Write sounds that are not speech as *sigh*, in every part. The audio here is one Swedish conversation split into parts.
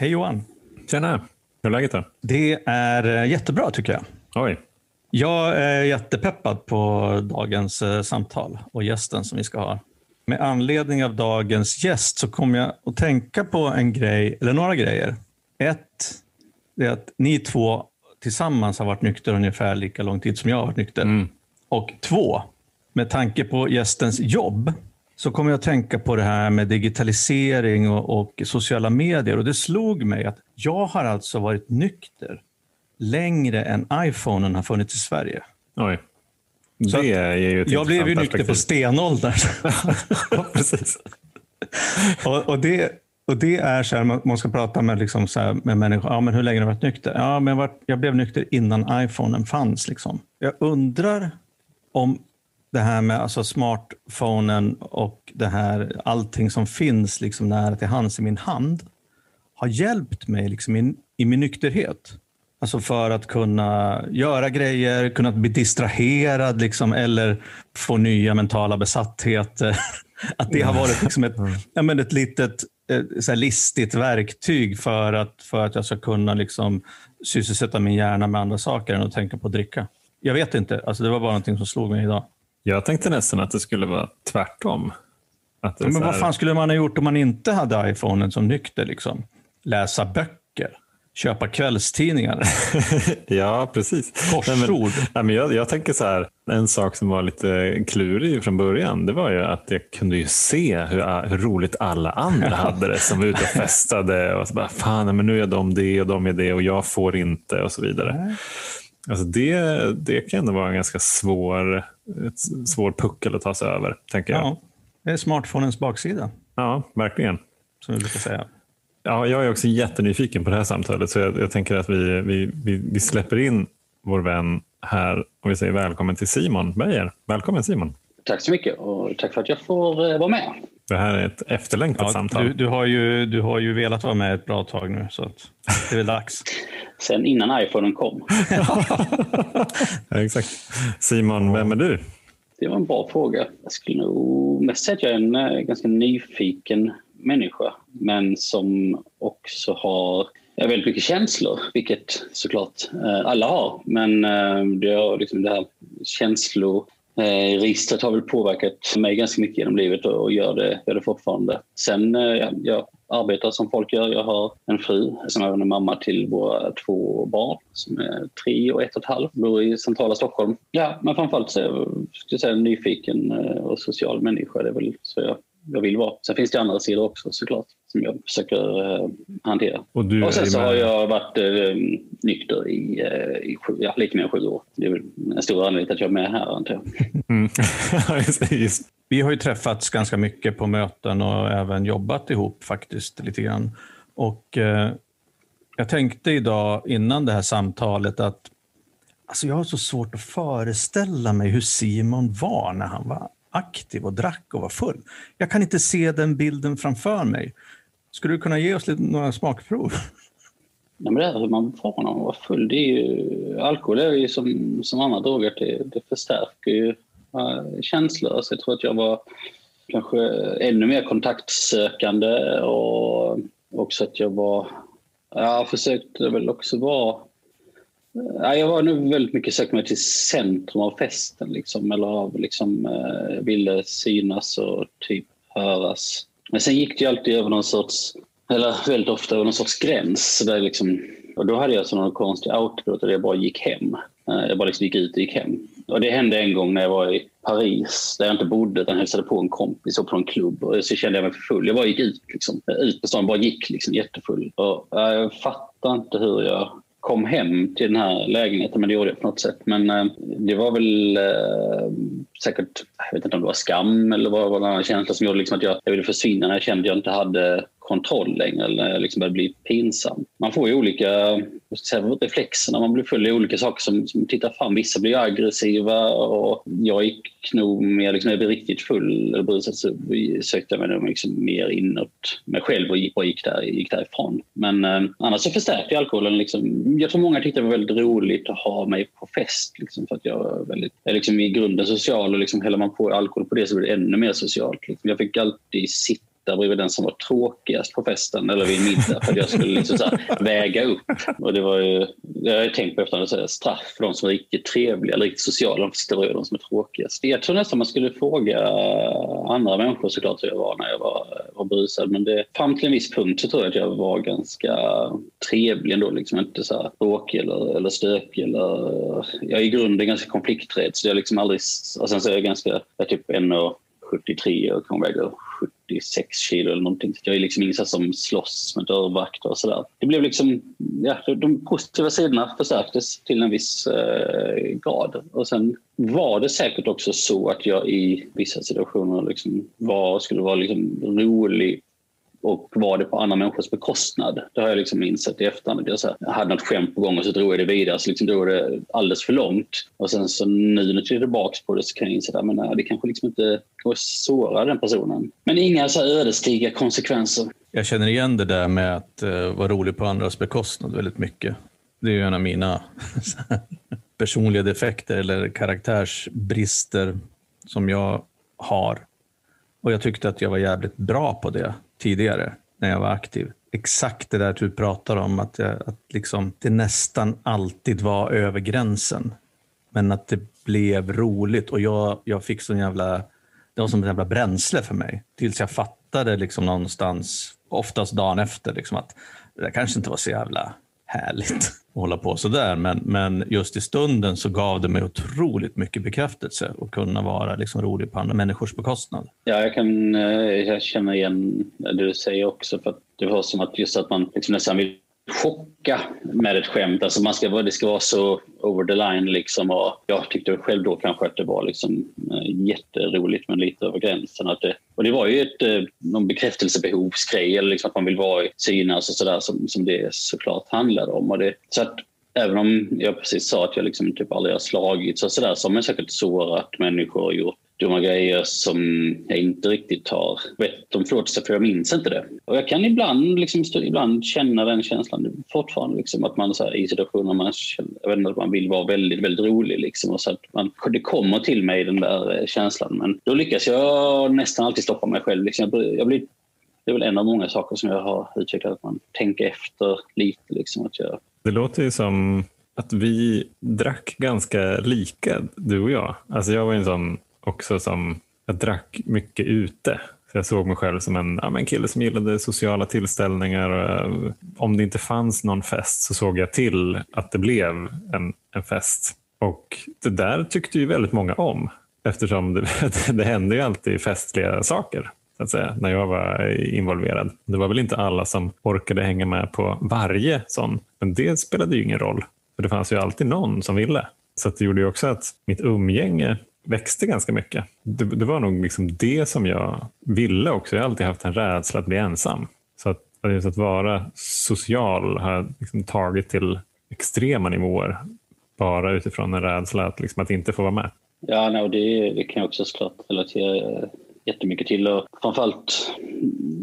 Hej Johan! Tjena! Hur är läget då? Det är eh, jättebra tycker jag. Oj. Jag är jättepeppad på dagens eh, samtal och gästen som vi ska ha. Med anledning av dagens gäst så kommer jag att tänka på en grej, eller några grejer. Ett, det är att ni två tillsammans har varit nykter ungefär lika lång tid som jag har varit nykter. Mm. Och två, med tanke på gästens jobb så kommer jag att tänka på det här med digitalisering och, och sociala medier. Och det slog mig att jag har alltså varit nykter längre än iPhonen har funnits i Sverige. Oj. Så det är ju ett Jag blev ju nykter på stenåldern. ja, *laughs* precis. *laughs* och, och, det, och det är så här, man, ska prata med, liksom så här, med människor. Ja, men hur länge har du varit nykter? Ja, men jag blev nykter innan iPhonen fanns. Liksom. Jag undrar om det här med alltså smartphonen och det här, allting som finns liksom nära till hands i min hand har hjälpt mig liksom i, i min nykterhet. Alltså för att kunna göra grejer, kunna bli distraherad liksom, eller få nya mentala besattheter. *laughs* Att det har varit liksom ett, ja, men ett litet eh, så listigt verktyg för att, för att jag ska kunna liksom sysselsätta min hjärna med andra saker än att tänka på att dricka. Jag vet inte, alltså det var bara någonting som slog mig idag. Jag tänkte nästan att det skulle vara tvärtom. Att det är Men så vad här- fan skulle man ha gjort om man inte hade iPhonen som nykter? Liksom? Läsa böcker, köpa kvällstidningar, *laughs* ja, precis. Nej, men, korsord. nej, men jag, jag tänker så här, en sak som var lite klurig från början, det var ju att jag kunde ju se hur, hur roligt alla andra hade det som var ute och festade. Och så bara, fan, men nu är de det och de är det och jag får inte och så vidare. Alltså det, det kan ändå vara en ganska svår, ett svår puckel att ta sig över, tänker jag. Ja, det är smartphonens baksida, ja verkligen. som vi brukar säga. Ja, jag är också jättenyfiken på det här samtalet så jag, jag tänker att vi, vi, vi, vi släpper in vår vän här och vi säger välkommen till Simon Beijer. Välkommen Simon. Tack så mycket och tack för att jag får eh, vara med. Det här är ett efterlängtat Ja, samtal. du, du, har ju, du har ju velat vara med ett bra tag nu, så att det är väl dags. *laughs* Sen innan iPhonen kom. *laughs* ja, exakt. Simon, vem är du? Det var en bra fråga. Jag skulle nog mest säga att jag är en eh, ganska nyfiken människa men som också har väldigt mycket känslor, vilket såklart eh, alla har. Men eh, det, har liksom det här Eh, registret har väl påverkat mig ganska mycket genom livet och, och gör, det, gör det fortfarande. Sen, eh, jag arbetar som folk gör. Jag har en fru som är mamma till våra två barn som är tre och ett och ett halvt. Bor i centrala Stockholm. Ja, men framförallt så är jag, jag säga, en nyfiken eh, och social människa. Det är väl så jag, jag vill vara. Sen finns det andra sidor också såklart som jag försöker eh, hantera. Och, du Och sen så har jag varit eh, nykter i, eh, i sju, ja, lite mer än sju år. Det är väl en stor anledning till att jag är med här antar jag. Mm. *laughs* Ja, just- just. Vi har ju träffats ganska mycket på möten och även jobbat ihop faktiskt lite grann. Och eh, jag tänkte idag innan det här samtalet att alltså jag har så svårt att föreställa mig hur Simon var när han var aktiv och drack och var full. Jag kan inte se den bilden framför mig. Skulle du kunna ge oss lite, några smakprov? Nej, men det här hur man var när man var full, det är ju, alkohol är ju som, som andra droger, det, det förstärker ju äh, känslor. Så jag tror att jag var kanske ännu mer kontaktsökande och också att jag var, jag försökte väl också vara Ja, jag var nog väldigt mycket sökt mig till centrum av festen liksom, eller av liksom, eh, ville synas och typ höras. Men sen gick det ju alltid över någon sorts, eller väldigt ofta över någon sorts gräns. Där liksom, och då hade jag sån någon konstig output där jag bara gick hem. Eh, jag bara liksom gick ut och gick hem. Och det hände en gång när jag var i Paris där jag inte bodde utan hälsade på en kompis och på en klubb. Och så kände jag mig för full. Jag bara gick ut. Liksom. Eh, ut på stan, bara gick liksom, jättefull. Och, eh, jag fattar inte hur jag kom hem till den här lägenheten, men det gjorde jag på något sätt. Men det var väl säkert, jag vet inte om det var skam eller vad vad en annan känsla som gjorde liksom att jag, jag ville försvinna när jag kände att jag inte hade kontroll längre eller när jag liksom började bli pinsam. Man får ju olika säga, reflexer när man blir full i olika saker som, som tittar fram. Vissa blir aggressiva och jag gick nog mer, liksom, när jag blev riktigt full eller brusad, så sökte jag mig nog liksom mer inåt mig själv och gick, och gick, där, gick därifrån. Men eh, annars så förstärkte alkoholen. Liksom, jag tror många tyckte det var väldigt roligt att ha mig på fest liksom, för att jag är väldigt, jag är liksom i grunden social och liksom, häller man på alkohol på det så blir det ännu mer socialt. Liksom. Jag fick alltid sitta sitta bredvid den som var tråkigast på festen eller vid middag för att jag skulle liksom så väga upp. Och det var ju, jag har tänkt på efter straff för de som är riktigt trevliga eller riktigt sociala, de får sitta bredvid de som är tråkigast. Jag tror nästan man skulle fråga andra människor såklart hur jag var när jag var, var brusad. Men det, fram till en viss punkt så tror jag att jag var ganska trevlig ändå. Liksom inte så här bråkig eller, eller stökig. Eller, jag är i grunden ganska konflikträdd så jag liksom aldrig... Och sen så är jag ganska... Jag är typ 73 och kan väga 76 kilo eller någonting. Så jag är liksom ingen som slåss med dörrvakter och sådär. Det blev liksom... Ja, de positiva sidorna förstärktes till en viss eh, grad. Och sen var det säkert också så att jag i vissa situationer liksom var, skulle vara liksom rolig och var det på andra människors bekostnad. Det har jag liksom insett i efterhand. Jag, så här, jag hade något skämt på gång och så drog jag det vidare. Så liksom drog det alldeles för långt. Och sen så nu när jag tittar tillbaka på det så kan jag inse att men, det kanske liksom inte går att såra den personen. Men inga så ödesdigra konsekvenser. Jag känner igen det där med att uh, vara rolig på andras bekostnad väldigt mycket. Det är ju en av mina *laughs* personliga defekter eller karaktärsbrister som jag har. Och jag tyckte att jag var jävligt bra på det tidigare när jag var aktiv. Exakt det där du pratar om, att, jag, att liksom, det nästan alltid var över gränsen. Men att det blev roligt och jag, jag fick sån jävla, det var som ett jävla bränsle för mig. Tills jag fattade liksom någonstans, oftast dagen efter, liksom att det där kanske inte var så jävla härligt *laughs* att hålla på sådär. Men, men just i stunden så gav det mig otroligt mycket bekräftelse och kunna vara liksom rolig på andra människors bekostnad. Ja, jag kan eh, jag känna igen det du säger också. För det var som att just att man liksom nästan vill chocka med ett skämt. Alltså man ska, det ska vara så over the line. Liksom och jag tyckte själv då kanske att det var liksom eh, jätteroligt men lite över gränsen. Att det, och det var ju ett, eh, någon bekräftelsebehovsgrej eller liksom att man vill vara synas och sådär som, som det såklart handlade om. Och det, så att Även om jag precis sa att jag liksom typ aldrig har slagits och sådär så har man säkert sårat människor och gjort dumma grejer som jag inte riktigt har bett om förlåtelse för jag minns inte det. Och jag kan ibland, liksom, ibland känna den känslan fortfarande. Liksom, att man så här, i situationer man, jag vet inte, man vill vara väldigt, väldigt rolig. Liksom, och så att man, det kommer till mig den där eh, känslan. Men då lyckas jag nästan alltid stoppa mig själv. Liksom, jag, jag blir, det är väl en av många saker som jag har utvecklat, att man tänker efter lite. Liksom, att jag... Det låter ju som att vi drack ganska lika, du och jag. Alltså jag var en sån också som jag drack mycket ute. Så jag såg mig själv som en, ja, en kille som gillade sociala tillställningar. Och, eh, om det inte fanns någon fest så såg jag till att det blev en, en fest. Och det där tyckte ju väldigt många om eftersom det, *laughs* det hände ju alltid festliga saker så att säga, när jag var involverad. Det var väl inte alla som orkade hänga med på varje sån, men det spelade ju ingen roll. För det fanns ju alltid någon som ville. Så det gjorde ju också att mitt umgänge växte ganska mycket. Det, det, var nog liksom det som jag ville också. Jag har alltid haft en rädsla att bli ensam. Så att, just att vara social har jag liksom tagit till extrema nivåer bara utifrån en rädsla att, liksom, att inte få vara med. Ja, no, det, det kan jag också såklart relatera eh, jättemycket till. Och framförallt,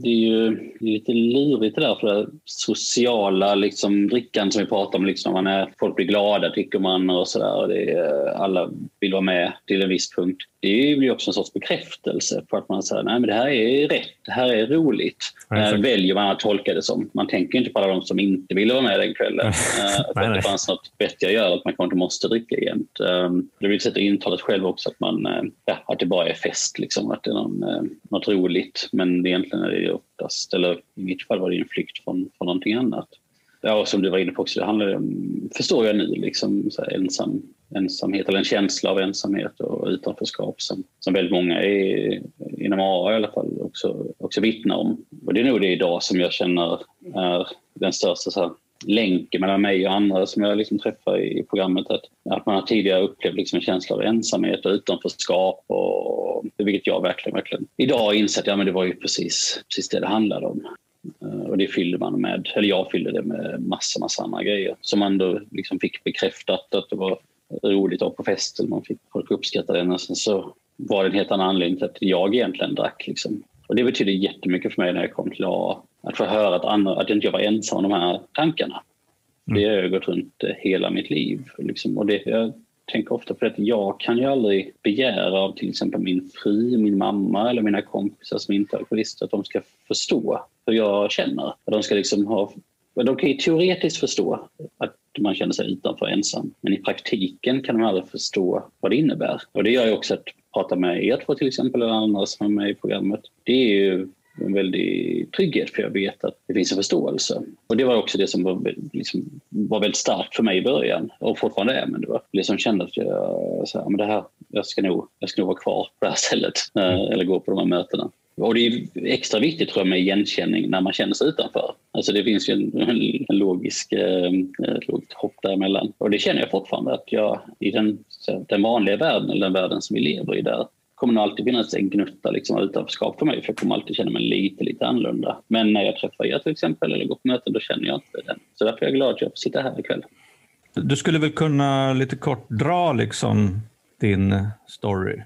det är ju lite lurigt det där för det sociala liksom, drickan som vi pratar om. Liksom, man är, folk blir glada tycker man och sådär. Eh, alla vill vara med till en viss punkt det blir också en sorts bekräftelse på att man säger nej men det här är rätt, det här är roligt. Ja, eh, väljer man att tolka det som. Man tänker inte på alla de som inte ville vara med den kvällen. *laughs* Eh, att det fanns något vettigt att göra, att man kanske inte måste dricka jämt. Um, det blir ett sätt att intala sig själv också att, man, uh, ja, att det bara är fest, liksom, att det är någon, uh, något roligt. Men egentligen är det oftast, eller i mitt fall var det en flykt från, från någonting annat. Ja, och som du var inne på också, det handlar om, förstår jag nu, liksom, så här, ensam, ensamhet eller en känsla av ensamhet och utanförskap som, som väldigt många är, inom AA i alla fall också, också vittnar om. Och det är nog det idag som jag känner är den största så här, länken mellan mig och andra som jag liksom träffar i programmet. Att, att man har tidigare upplevt liksom en känsla av ensamhet och utanförskap. Och, vilket jag verkligen, verkligen idag har insett att ja, det var ju precis, precis det det handlade om. Eh, och det fyllde man med, eller jag fyllde det med massa, massa andra grejer som man då liksom fick bekräftat att det var roligt att på fest eller man fick folk uppskatta den och sen så var det en helt annan anledning till att jag egentligen drack. Liksom. Och det betydde jättemycket för mig när jag kom till AA. Att få höra att, andra, att jag inte var ensam om de här tankarna. Mm. Det har jag gått runt hela mitt liv. Liksom. Och det, jag tänker ofta på att jag kan ju aldrig begära av till exempel min fru, min mamma eller mina kompisar som inte är alkoholister att de ska förstå hur jag känner. De ska liksom ha de kan ju teoretiskt förstå att man känner sig utanför ensam. Men i praktiken kan de aldrig förstå vad det innebär. Och det gör ju också att prata med er två till exempel, eller andra som är med i programmet. Det är ju en väldig trygghet för jag vet att det finns en förståelse. Och det var också det som var, liksom, var väldigt starkt för mig i början och fortfarande är. Men det var det som kände att jag, så här, men det här, jag, ska nog, jag ska nog vara kvar på det här stället eh, eller gå på de här mötena. Och det är extra viktigt tror jag med igenkänning när man känner sig utanför. Alltså det finns ju en, en logisk, eh, ett logiskt hopp däremellan. Och det känner jag fortfarande att jag i den, den vanliga världen, eller den världen som vi lever i där, kommer nog alltid finnas en gnutta liksom utanförskap för mig för jag kommer alltid känna mig lite, lite annorlunda. Men när jag träffar er till exempel eller går på möten då känner jag inte den. Så därför är jag glad att jag får sitta här ikväll. Du skulle väl kunna lite kort dra liksom din story?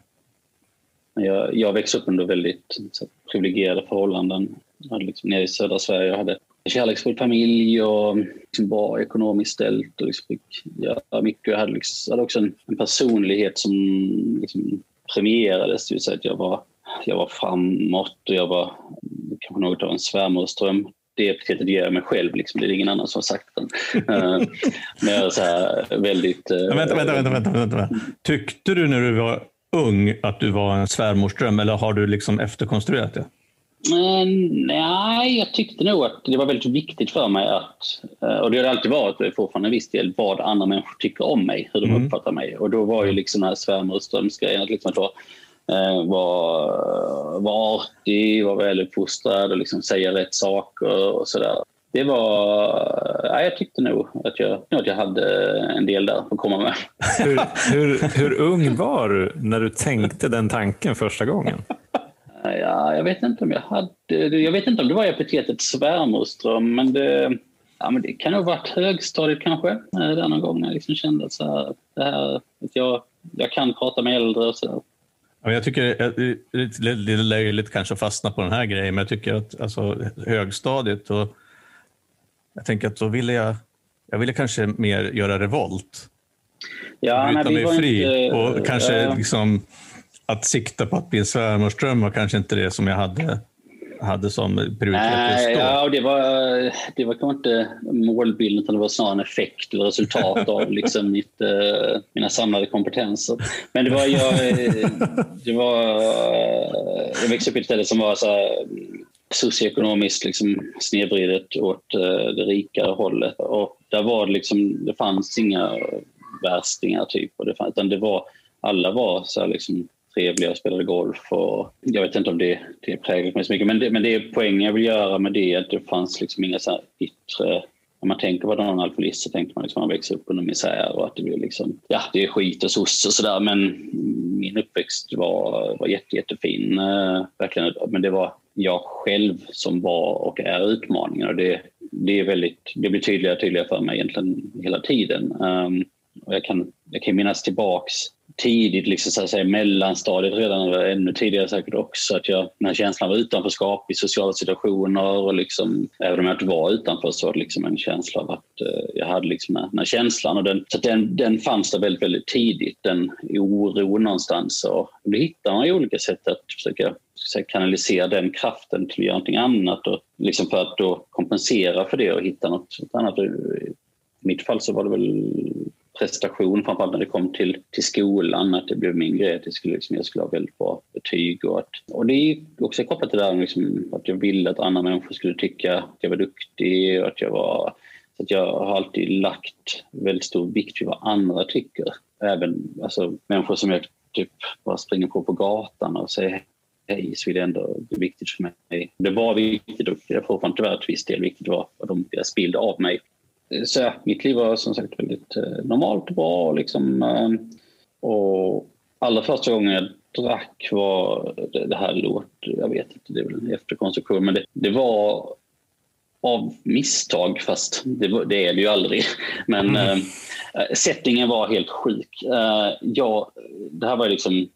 Jag, jag växte upp under väldigt så, privilegierade förhållanden. Jag hade liksom, nere i södra Sverige jag hade en kärleksfull familj och liksom bra ekonomiskt ställt. Och liksom fick göra mycket. Jag hade, liksom, hade också en, en, personlighet som liksom premierades. Det vill säga att jag var, jag var framåt och jag var kanske något av en svärmorsdröm det epitetet ger jag mig själv. Liksom. Det är ingen annan som har sagt den. uh, *laughs* men jag är så här väldigt... Uh, vänta, vänta, vänta, vänta, vänta. Tyckte du när du var ung att du var en svärmorsdröm eller har du liksom efterkonstruerat det? Men, nej, jag tyckte nog att det var väldigt viktigt för mig att, eh, och det har det alltid varit fortfarande en viss del, vad andra människor tycker om mig, hur de mm. uppfattar mig. Och då var ju liksom den här svärmorsdrömsgrejen att liksom att eh, vara, vara artig, vara väluppfostrad och liksom säga rätt saker och sådär. Det var... Ja, jag tyckte nog att jag, att jag hade en del där att komma med. Hur, *laughs* hur, hur ung var du när du tänkte den tanken första gången? Ja, jag vet inte om jag hade... Jag vet inte om det var epitetet svärmorsdröm, men det, ja, men det kan ha varit högstadiet kanske. Där någon gång när jag liksom kände att, så här, det här, att jag, jag kan prata med äldre och så. Jag tycker det är lite löjligt kanske att fastna på den här grejen, men jag tycker att alltså, högstadiet och jag tänker att då ville jag, jag ville kanske mer göra revolt. Ja, Bryta mig fri inte, och kanske ja. liksom att sikta på att bli en svärmorsdröm var kanske inte det som jag hade, hade som prioritet just då. Ja, och det var, det var kanske inte målbilden utan det var snarare en effekt eller resultat av *laughs* liksom mitt, uh, mina samlade kompetenser. Men det var, jag, det var, jag växte upp i ett ställe som var så här, socioekonomiskt liksom snedvridet åt eh, det rikare hållet. Och där var det liksom, det fanns inga värstingar typ. Och det fanns, utan det var, alla var så liksom trevliga och spelade golf. Och jag vet inte om det, det präglat mig så mycket, men det, men det är poängen jag vill göra med det att det fanns liksom inga så yttre när man tänker på någon alkoholist så tänker man liksom att man växer upp under misär och att det blir liksom, ja det är skit och soss och sådär men min uppväxt var, var jätte, jättefin. Eh, verkligen. Men det var jag själv som var och är utmaningen och det, det, är väldigt, det blir tydligare och tydligare för mig egentligen hela tiden. Um, och jag, kan, jag kan minnas tillbaks tidigt, liksom, så att säga, mellanstadiet redan, eller ännu tidigare säkert också, att jag, den här känslan av utanförskap i sociala situationer och liksom, även om jag inte var utanför så var det liksom en känsla av att eh, jag hade liksom den, här känslan. Och den, så den, den fanns där väldigt, väldigt tidigt, den oro någonstans. Och det hittar man ju olika sätt att försöka kanalisera den kraften till att göra någonting annat och liksom för att då kompensera för det och hitta något annat. I mitt fall så var det väl prestation, framförallt när det kom till, till skolan, att det blev min grej att jag skulle, liksom, jag skulle ha väldigt bra betyg. Och, att, och det är också kopplat till det där liksom, att jag ville att andra människor skulle tycka att jag var duktig och att jag var... Så att jag har alltid lagt väldigt stor vikt vid vad andra tycker. Även alltså, människor som jag typ bara springer på på gatan och säger hej så är det ändå viktigt för mig. Det var viktigt och jag får tyvärr till viss del viktigt vad de, deras bild av mig så ja, mitt liv var som sagt väldigt eh, normalt och bra. Liksom, eh, och allra första gången jag drack var, det, det här låter, jag vet inte, det är väl en efterkonstruktion, men det, det var av misstag, fast det, det, är det ju aldrig. *laughs* Men mm. äh, settingen var helt sjuk. Äh, ja, det här var liksom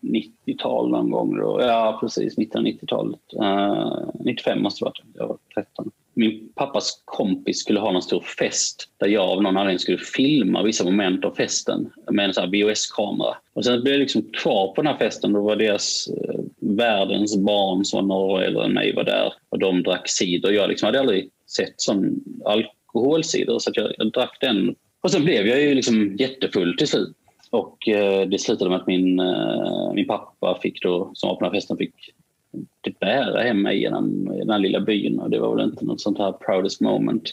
90-tal någon gång. Då. Ja, precis. Mitten av 90-talet. Äh, 95 måste det ha varit. Jag var 13 min pappas kompis skulle ha någon stor fest där jag av någon anledning skulle filma vissa moment av festen med en sån VHS-kamera. Och sen blev jag liksom kvar på den här festen. Då var deras eh, världens barn som var några år äldre än mig var där och de drack cider. Jag liksom hade aldrig sett sån alkoholcider så jag, jag drack den. Och sen blev jag ju liksom jättefull till slut. Och eh, det slutade med att min, eh, min pappa fick då, som var på den här festen fick typ bära hem mig genom den här lilla byn och det var väl inte något sånt här proudest moment.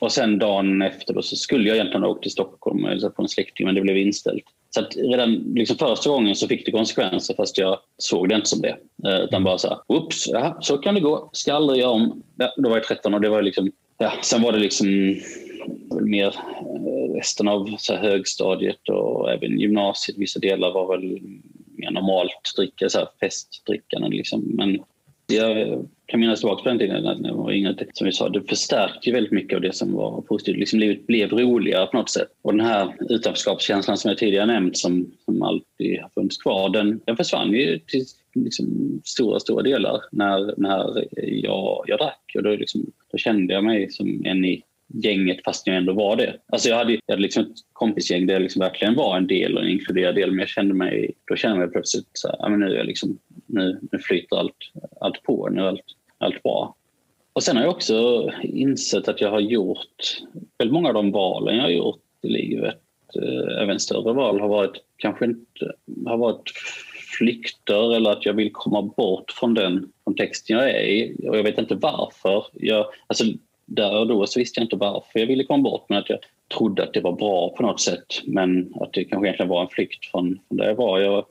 Och sen dagen efter då så skulle jag egentligen ha åkt till Stockholm eller på en släkting men det blev inställt. Så att redan liksom första gången så fick det konsekvenser fast jag såg det inte som det. Eh, utan bara så här, oops, ja, så kan det gå, ska aldrig göra om. Ja, då var jag 13 och det var liksom, ja, sen var det liksom mer eh, resten av så högstadiet och även gymnasiet. Vissa delar var väl mer normalt dricka, så här festdrickande. Liksom. Men jag kan minnas tillbaka på den tiden när jag var yngre. Som vi sa, det förstärkte väldigt mycket av det som var positivt. Liksom livet blev roligare på något sätt. Och den här utanförskapskänslan som jag tidigare nämnt som, som alltid har funnits kvar, den, den försvann ju till liksom, stora, stora delar när, när jag, jag drack. Och då, liksom, då kände jag mig som en i gänget fast jag ändå var det. Alltså jag hade, jag hade liksom ett kompisgäng där jag liksom verkligen var en del och en inkluderad del men jag kände mig, då kände jag mig plötsligt så här, men nu, är liksom, nu, nu flyter allt, allt på, nu är allt, allt bra. Och sen har jag också insett att jag har gjort väldigt många av de valen jag har gjort i livet, eh, även större val, har varit kanske inte har varit flykter eller att jag vill komma bort från den kontexten jag är i. Och jag vet inte varför. Jag, alltså, där och då så visste jag inte varför jag ville komma bort men att jag trodde att det var bra på något sätt men att det kanske egentligen var en flykt från, från där jag var. Jag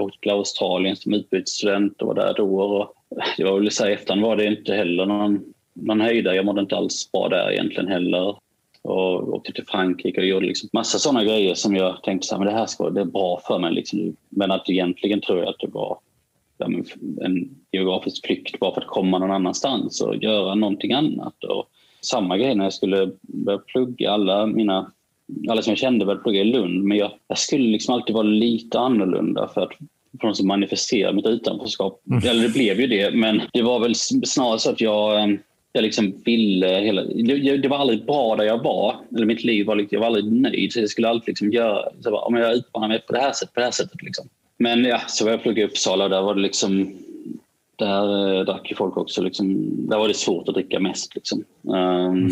åkte till Australien som utbytesstudent och var där ett år. Och jag vill säga efterhand var det inte heller någon, någon höjdare. Jag mådde inte alls bra där egentligen heller. Och åkte till Frankrike och gjorde liksom massa sådana grejer som jag tänkte att det här ska, det är bra för mig. Liksom. Men att egentligen tror jag att det var en geografisk flykt bara för att komma någon annanstans och göra någonting annat. Och samma grej när jag skulle börja plugga. Alla, mina, alla som jag kände började plugga i Lund men jag, jag skulle liksom alltid vara lite annorlunda för att på något sätt manifestera mitt utanförskap. Mm. Eller det blev ju det, men det var väl snarare så att jag eh, jag liksom ville hela... Det, det, var aldrig bra där jag var. Eller mitt liv var, jag var aldrig nöjd. Så jag skulle alltid liksom göra... Så bara, om jag utmanar mig på det här sättet, på det här sättet. Liksom. Men ja, så var jag plugga i Uppsala och där var det liksom där eh, drack ju folk också. Liksom, där var det svårt att dricka mest. Liksom. Um,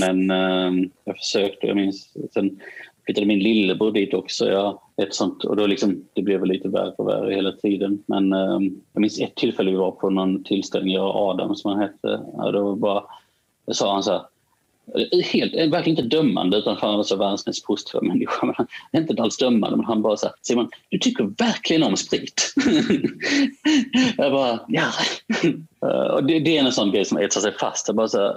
men um, jag försökte. Jag minns, sen flyttade min lillebror dit också. Ja, ett sånt, och då liksom, det blev väl lite värre och värre hela tiden. Men um, jag minns ett tillfälle vi var på någon tillställning, jag och Adam som han hette. Ja, då bara, då sa han så här, Helt, eh, verkligen inte dömande, utan han var så världens mest positiva människa. Men han inte alls dömande, men han bara så här, Simon, du tycker verkligen om sprit. *laughs* jag bara, ja. Eh, och det, det, är en sån grej som etsar sig fast. Jag bara så här,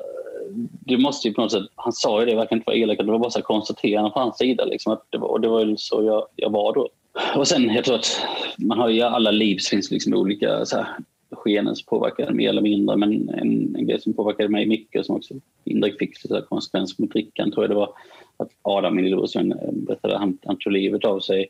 du måste ju på något sätt, han sa ju det, verkar inte vara elak, det var bara så konstaterande från hans sida. Liksom, att det var, och det var ju så jag, jag var då. Och sen, jag tror att man har ju alla liv så finns liksom olika så här, genens påverkade mer eller mindre. Men en, en grej som påverkade mig mycket och som också indirekt fick konsekvenser med drickan tror jag det var att Adam, min lillebror, berättade han, han tog livet av sig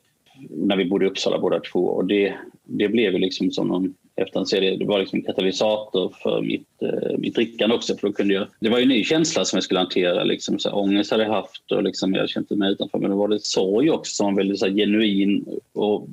när vi bodde i Uppsala båda två. Och det, det blev ju liksom som någon efterhand så det, det var liksom en katalysator för mitt, eh, mitt drickande också. För då kunde jag, det var ju en ny känsla som jag skulle hantera. Liksom, så här, ångest hade jag haft och liksom, jag kände mig utanför. Men då var det sorg också som var väldigt så här, genuin och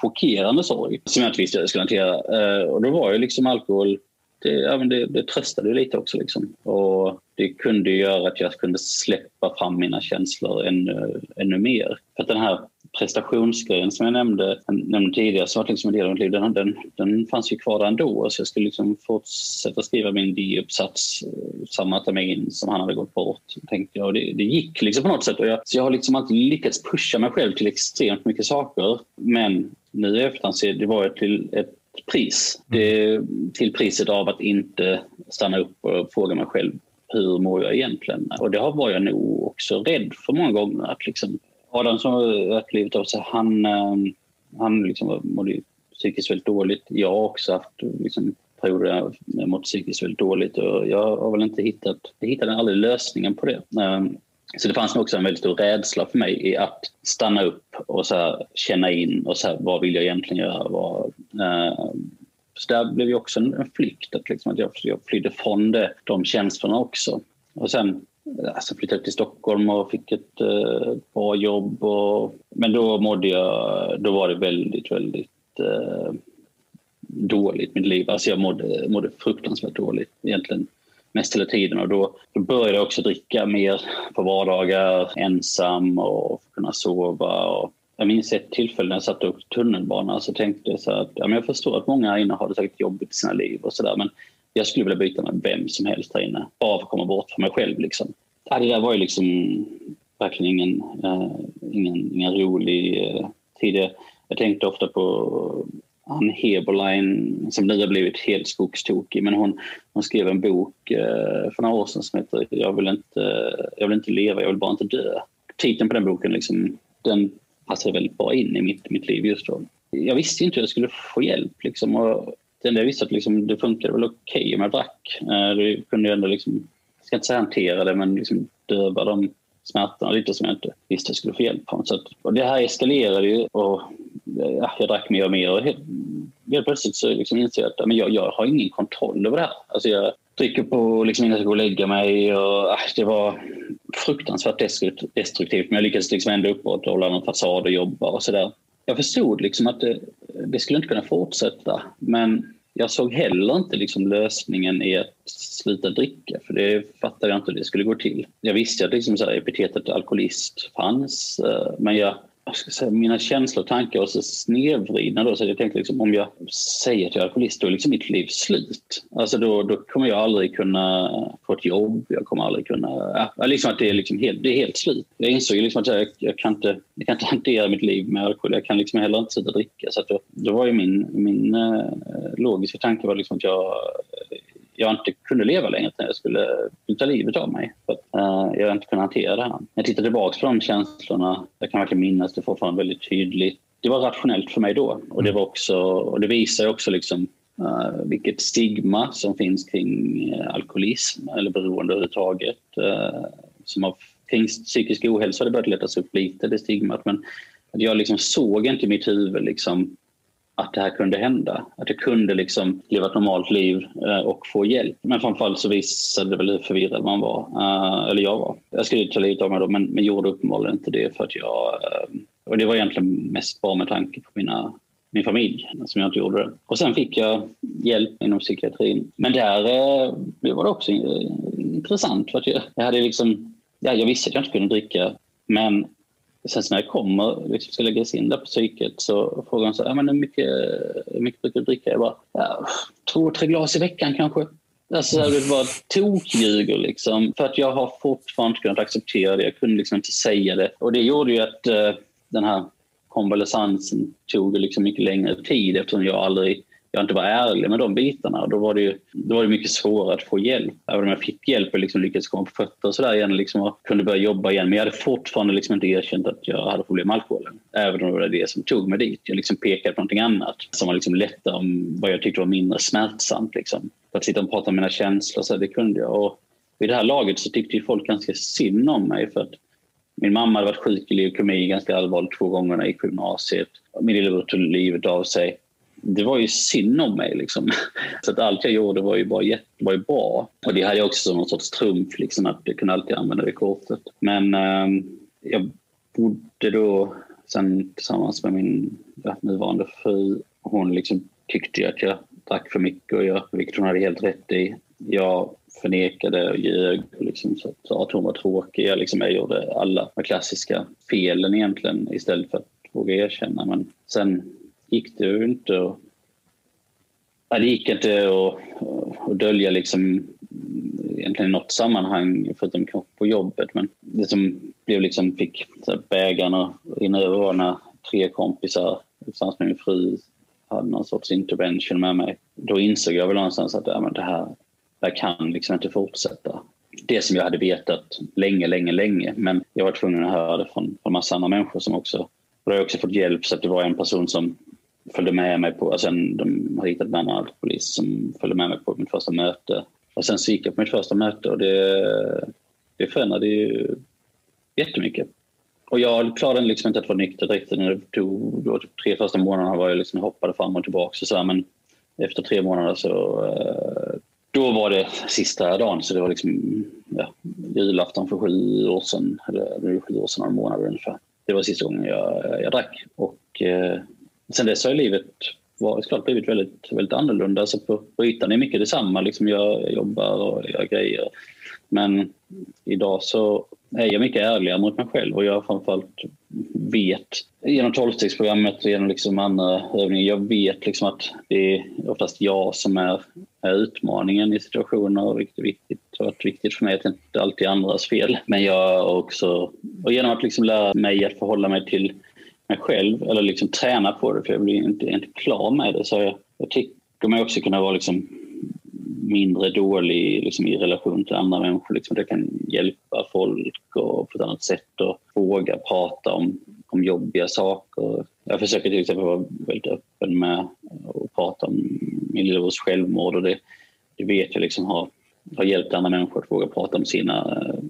chockerande sorg som jag inte visste hur jag skulle hantera. Eh, och då var ju liksom alkohol det, ja, det, det tröstade ju lite också. Liksom. Och det kunde göra att jag kunde släppa fram mina känslor ännu, ännu mer. För att den här prestationsgrejen som jag nämnde, nämnde tidigare, som var liksom en del av mitt liv, den, den, den fanns ju kvar där ändå. Så jag skulle liksom fortsätta skriva min D-uppsats eh, samma termin som han hade gått bort. Tänkte jag. Och det, det gick liksom på något sätt. Och jag, så jag har liksom alltid lyckats pusha mig själv till extremt mycket saker. Men nu i efterhand så det var ett, ett pris. Det, till priset av att inte stanna upp och fråga mig själv hur mår jag egentligen? Och det var jag nog också rädd för många gånger. Att liksom, Adam som har livet av sig, han, ehm, han liksom mådde psykiskt väldigt dåligt. Jag har också haft liksom, perioder där jag mått psykiskt väldigt dåligt och jag har väl inte hittat, jag hittade aldrig lösningen på det. Så det fanns nog också en väldigt stor rädsla för mig i att stanna upp och så här, känna in och så här, vad vill jag egentligen göra? Vad, eh, Så där blev ju också en, en flykt, att, liksom, att jag, jag flydde från det, de känslorna också. Och sen alltså, flyttade jag till Stockholm och fick ett eh, bra jobb. Och, men då mådde jag, då var det väldigt, väldigt eh, dåligt mitt liv. Alltså jag mådde, mådde fruktansvärt dåligt egentligen mest hela tiden och då, då började jag också dricka mer på vardagar, ensam och kunna sova. Och jag minns ett tillfälle när jag satt upp tunnelbana så tänkte jag så att ja, men jag förstår att många här inne har det säkert jobbigt i sina liv och sådär men jag skulle vilja byta med vem som helst här inne bara för att komma bort från mig själv. Liksom. Ja, det där var ju liksom verkligen ingen, uh, ingen, ingen rolig uh, tid. Jag tänkte ofta på Ann Heberlein som nu har blivit helt skogstokig. Men hon, hon skrev en bok eh, för några år sedan som heter jag vill, inte, jag vill inte leva, jag vill bara inte dö. Titeln på den boken liksom, den passade väldigt bra in i mitt, mitt liv just då. Jag visste inte hur jag skulle få hjälp. Liksom, och det jag visste att liksom, det funkade väl okej okay om jag drack. Eh, det kunde jag ändå liksom, jag ska inte säga hantera det, men liksom döva de smärtorna lite som jag inte visste jag skulle få hjälp från. Så att, och det här eskalerade ju och ja, jag drack mer och mer och helt, helt plötsligt så liksom insåg jag att men jag, jag har ingen kontroll över det här. Alltså jag dricker på liksom innan jag ska gå och lägga mig och äh, det var fruktansvärt destruktivt men jag lyckades liksom ändå upprätthålla någon fasad och jobba och sådär. Jag förstod liksom att det, det skulle inte kunna fortsätta men jag såg heller inte liksom lösningen i att sluta dricka, för det fattade jag inte hur det skulle gå till. Jag visste att liksom så här, epitetet alkoholist fanns, eh, men jag, jag ska säga, mina känslor och tankar var så snedvridna då, så jag tänkte liksom, om jag säger att jag är alkoholist, då är liksom mitt liv slut. Alltså då, då kommer jag aldrig kunna få ett jobb, jag kommer aldrig kunna... Ja, liksom att det är, liksom helt, det är helt slut. Jag insåg liksom att jag, jag, kan inte, jag kan inte hantera mitt liv med alkohol, jag kan liksom heller inte sluta dricka. Så då, då var ju min, min äh, logiska tanke var liksom att jag jag inte kunde leva längre utan jag skulle ta livet av mig. För att, uh, jag inte kunde hantera det här. När jag tittar tillbaka på de känslorna, jag kan verkligen minnas det fortfarande väldigt tydligt. Det var rationellt för mig då och det, var också, och det visar också liksom, uh, vilket stigma som finns kring uh, alkoholism eller beroende överhuvudtaget. Uh, som har, kring psykisk ohälsa har det börjat letas upp lite, det stigmat. Men jag liksom såg inte i mitt huvud liksom, att det här kunde hända. Att jag kunde liksom leva ett normalt liv eh, och få hjälp. Men framförallt så visade det väl hur förvirrad man var. Eh, eller jag var. Jag skulle ta livet av mig då men, men gjorde uppenbarligen inte det för att jag... Eh, och det var egentligen mest bara med tanke på mina, min familj som jag inte gjorde det. Och sen fick jag hjälp inom psykiatrin. Men där det var det också intressant för att jag, jag hade liksom... Ja, jag visste att jag inte kunde dricka men Sen när jag kommer, liksom ska läggas in där på psyket så frågar de så här, men hur mycket, hur mycket brukar du dricka? Jag bara, ja, två, tre glas i veckan kanske. Alltså, det var tokljuger liksom. För att jag har fortfarande inte kunnat acceptera det. Jag kunde liksom inte säga det. Och det gjorde ju att uh, den här konvalescensen tog liksom mycket längre tid eftersom jag aldrig jag inte var ärlig med de bitarna. Då var det, ju, då var det mycket svårare att få hjälp. Även om jag fick hjälp och liksom lyckades komma på fötter och sådär igen liksom, och kunde börja jobba igen. Men jag hade fortfarande liksom inte erkänt att jag hade problem med alkoholen. Även om det var det som tog mig dit. Jag liksom pekade på någonting annat som var liksom lättare om vad jag tyckte var mindre smärtsamt. Liksom. Att sitta och prata om mina känslor, så det kunde jag. Och vid det här laget så tyckte folk ganska synd om mig. för att min mamma hade varit sjuk i leukemi ganska allvarligt två gånger när jag gick på gymnasiet. Min lillebror tog livet av sig det var ju synd om mig. Liksom. *laughs* Så att allt jag gjorde var ju bara jätte, var ju bra. Och det hade jag också som någon sorts trumf, liksom, att jag kunde alltid använda det kortet. Men eh, jag bodde då sen tillsammans med min ja, nuvarande fru. Hon liksom tyckte att jag drack för mycket, och jag, vilket hon hade helt rätt i. Jag förnekade och ljög och liksom sa att hon var tråkig. Jag, liksom, jag gjorde alla de klassiska felen egentligen istället för att våga erkänna. Men sen gick det ju inte att... Ja, det gick inte att, dölja liksom, mm, egentligen i något sammanhang förutom kanske på jobbet. Men det som blev liksom, fick bägaren att rinna över var när tre kompisar tillsammans med min fru hade någon sorts intervention med mig. Då insåg jag väl någonstans att ja, men det, här, det här kan liksom inte fortsätta. Det som jag hade vetat länge, länge, länge. Men jag var tvungen att höra det från, från massa andra människor som också... Och då har jag också fått hjälp så att det var en person som följde med mig på, alltså de har hittat en annan polis som följde med mig på mitt första möte. Och sen så gick jag på mitt första möte och det, det förändrade ju jättemycket. Och jag klarade liksom inte att vara nykter riktigt. När det tog, då, typ tre första månaderna var jag liksom, hoppade fram och tillbaka och så här, men efter tre månader så eh, då var det sista dagen, så det var liksom ja, julafton för sju år sedan, eller sju år sedan, några månader ungefär. Det var sista gången jag, jag drack. Och eh, sen dess har livet var såklart blivit väldigt, väldigt annorlunda. Alltså på, på ytan är mycket detsamma. Liksom jag, jag jobbar och gör grejer. Men idag så är jag mycket ärligare mot mig själv och jag framförallt vet genom tolvstegsprogrammet och genom liksom andra övningar, jag vet liksom att det är oftast jag som är, är utmaningen i situationer. Vilket är viktigt. Det har varit viktigt för mig att det inte alltid är andras fel. Men jag också, och genom att liksom lära mig att förhålla mig till mig själv eller liksom träna på det, för jag blir inte, inte klar med det. Så jag, jag tycker mig också kunna vara liksom mindre dålig liksom, i relation till andra människor. Liksom, det kan hjälpa folk och på ett annat sätt och våga prata om, om jobbiga saker. Jag försöker till exempel vara väldigt öppen med att prata om min lillebrors självmord och det, det vet jag liksom har, har hjälpt andra människor att våga prata om sina eh,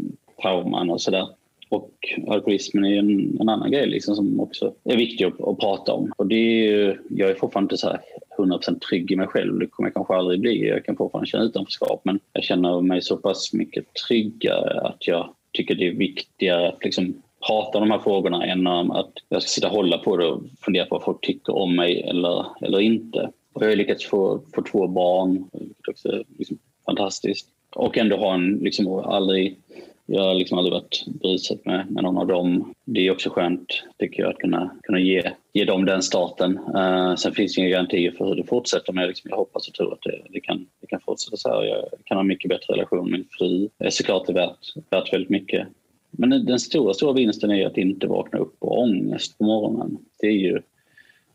trauman och sådär. Och alkoholismen är en, en annan grej liksom som också är viktig att, att prata om. Och det är, jag är fortfarande inte så här 100% trygg i mig själv. Det kommer jag kanske aldrig bli. Jag kan fortfarande känna utanförskap men jag känner mig så pass mycket tryggare att jag tycker det är viktigare att liksom prata om de här frågorna än att jag ska sitta och hålla på det och fundera på vad folk tycker om mig eller, eller inte. Och jag har lyckats få, få två barn, vilket också är liksom fantastiskt. Och ändå ha en, liksom aldrig jag har liksom aldrig varit berusad med, med någon av dem. Det är också skönt, tycker jag, att kunna, kunna ge, ge dem den starten. Uh, sen finns det inga garantier för hur det fortsätter, men jag, liksom, jag hoppas och tror att det, det, kan, det kan fortsätta så här. Jag kan ha mycket bättre relation med min fru. Det är såklart det värt, värt väldigt mycket. Men den stora, stora vinsten är att inte vakna upp och ångest på morgonen. Det är ju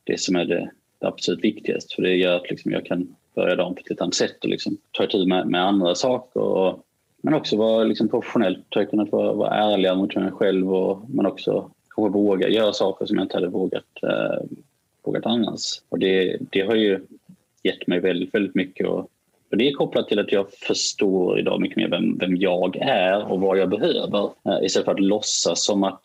det som är det, det absolut viktigaste, för det gör att liksom jag kan börja dagen på ett lite annat sätt och liksom ta itu med, med andra saker. Och, men också vara liksom professionellt, har kunnat vara, vara ärligare mot mig själv och, men också kanske våga göra saker som jag inte hade vågat, eh, vågat annars. Och det, det har ju gett mig väldigt, väldigt mycket. Och, och det är kopplat till att jag förstår idag mycket mer vem, vem jag är och vad jag behöver eh, istället för att låtsas som att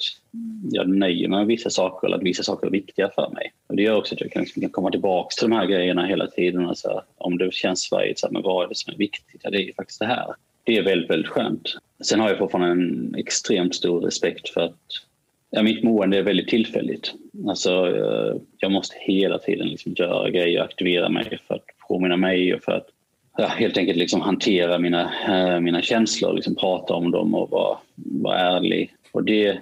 jag nöjer mig med vissa saker eller att vissa saker är viktiga för mig. Och det gör också att jag kan, liksom, kan komma tillbaka till de här grejerna hela tiden. Alltså, om det känns svajigt, men vad är det som är viktigt? Ja, det är ju faktiskt det här det är väldigt, väldigt skönt. Sen har jag fortfarande en extremt stor respekt för att ja, mitt mående är väldigt tillfälligt. Alltså, eh, jag måste hela tiden liksom göra grejer, aktivera mig för att påminna mig och för att ja, helt enkelt liksom hantera mina, eh, mina känslor, liksom prata om dem och vara, vara ärlig. Och det eh,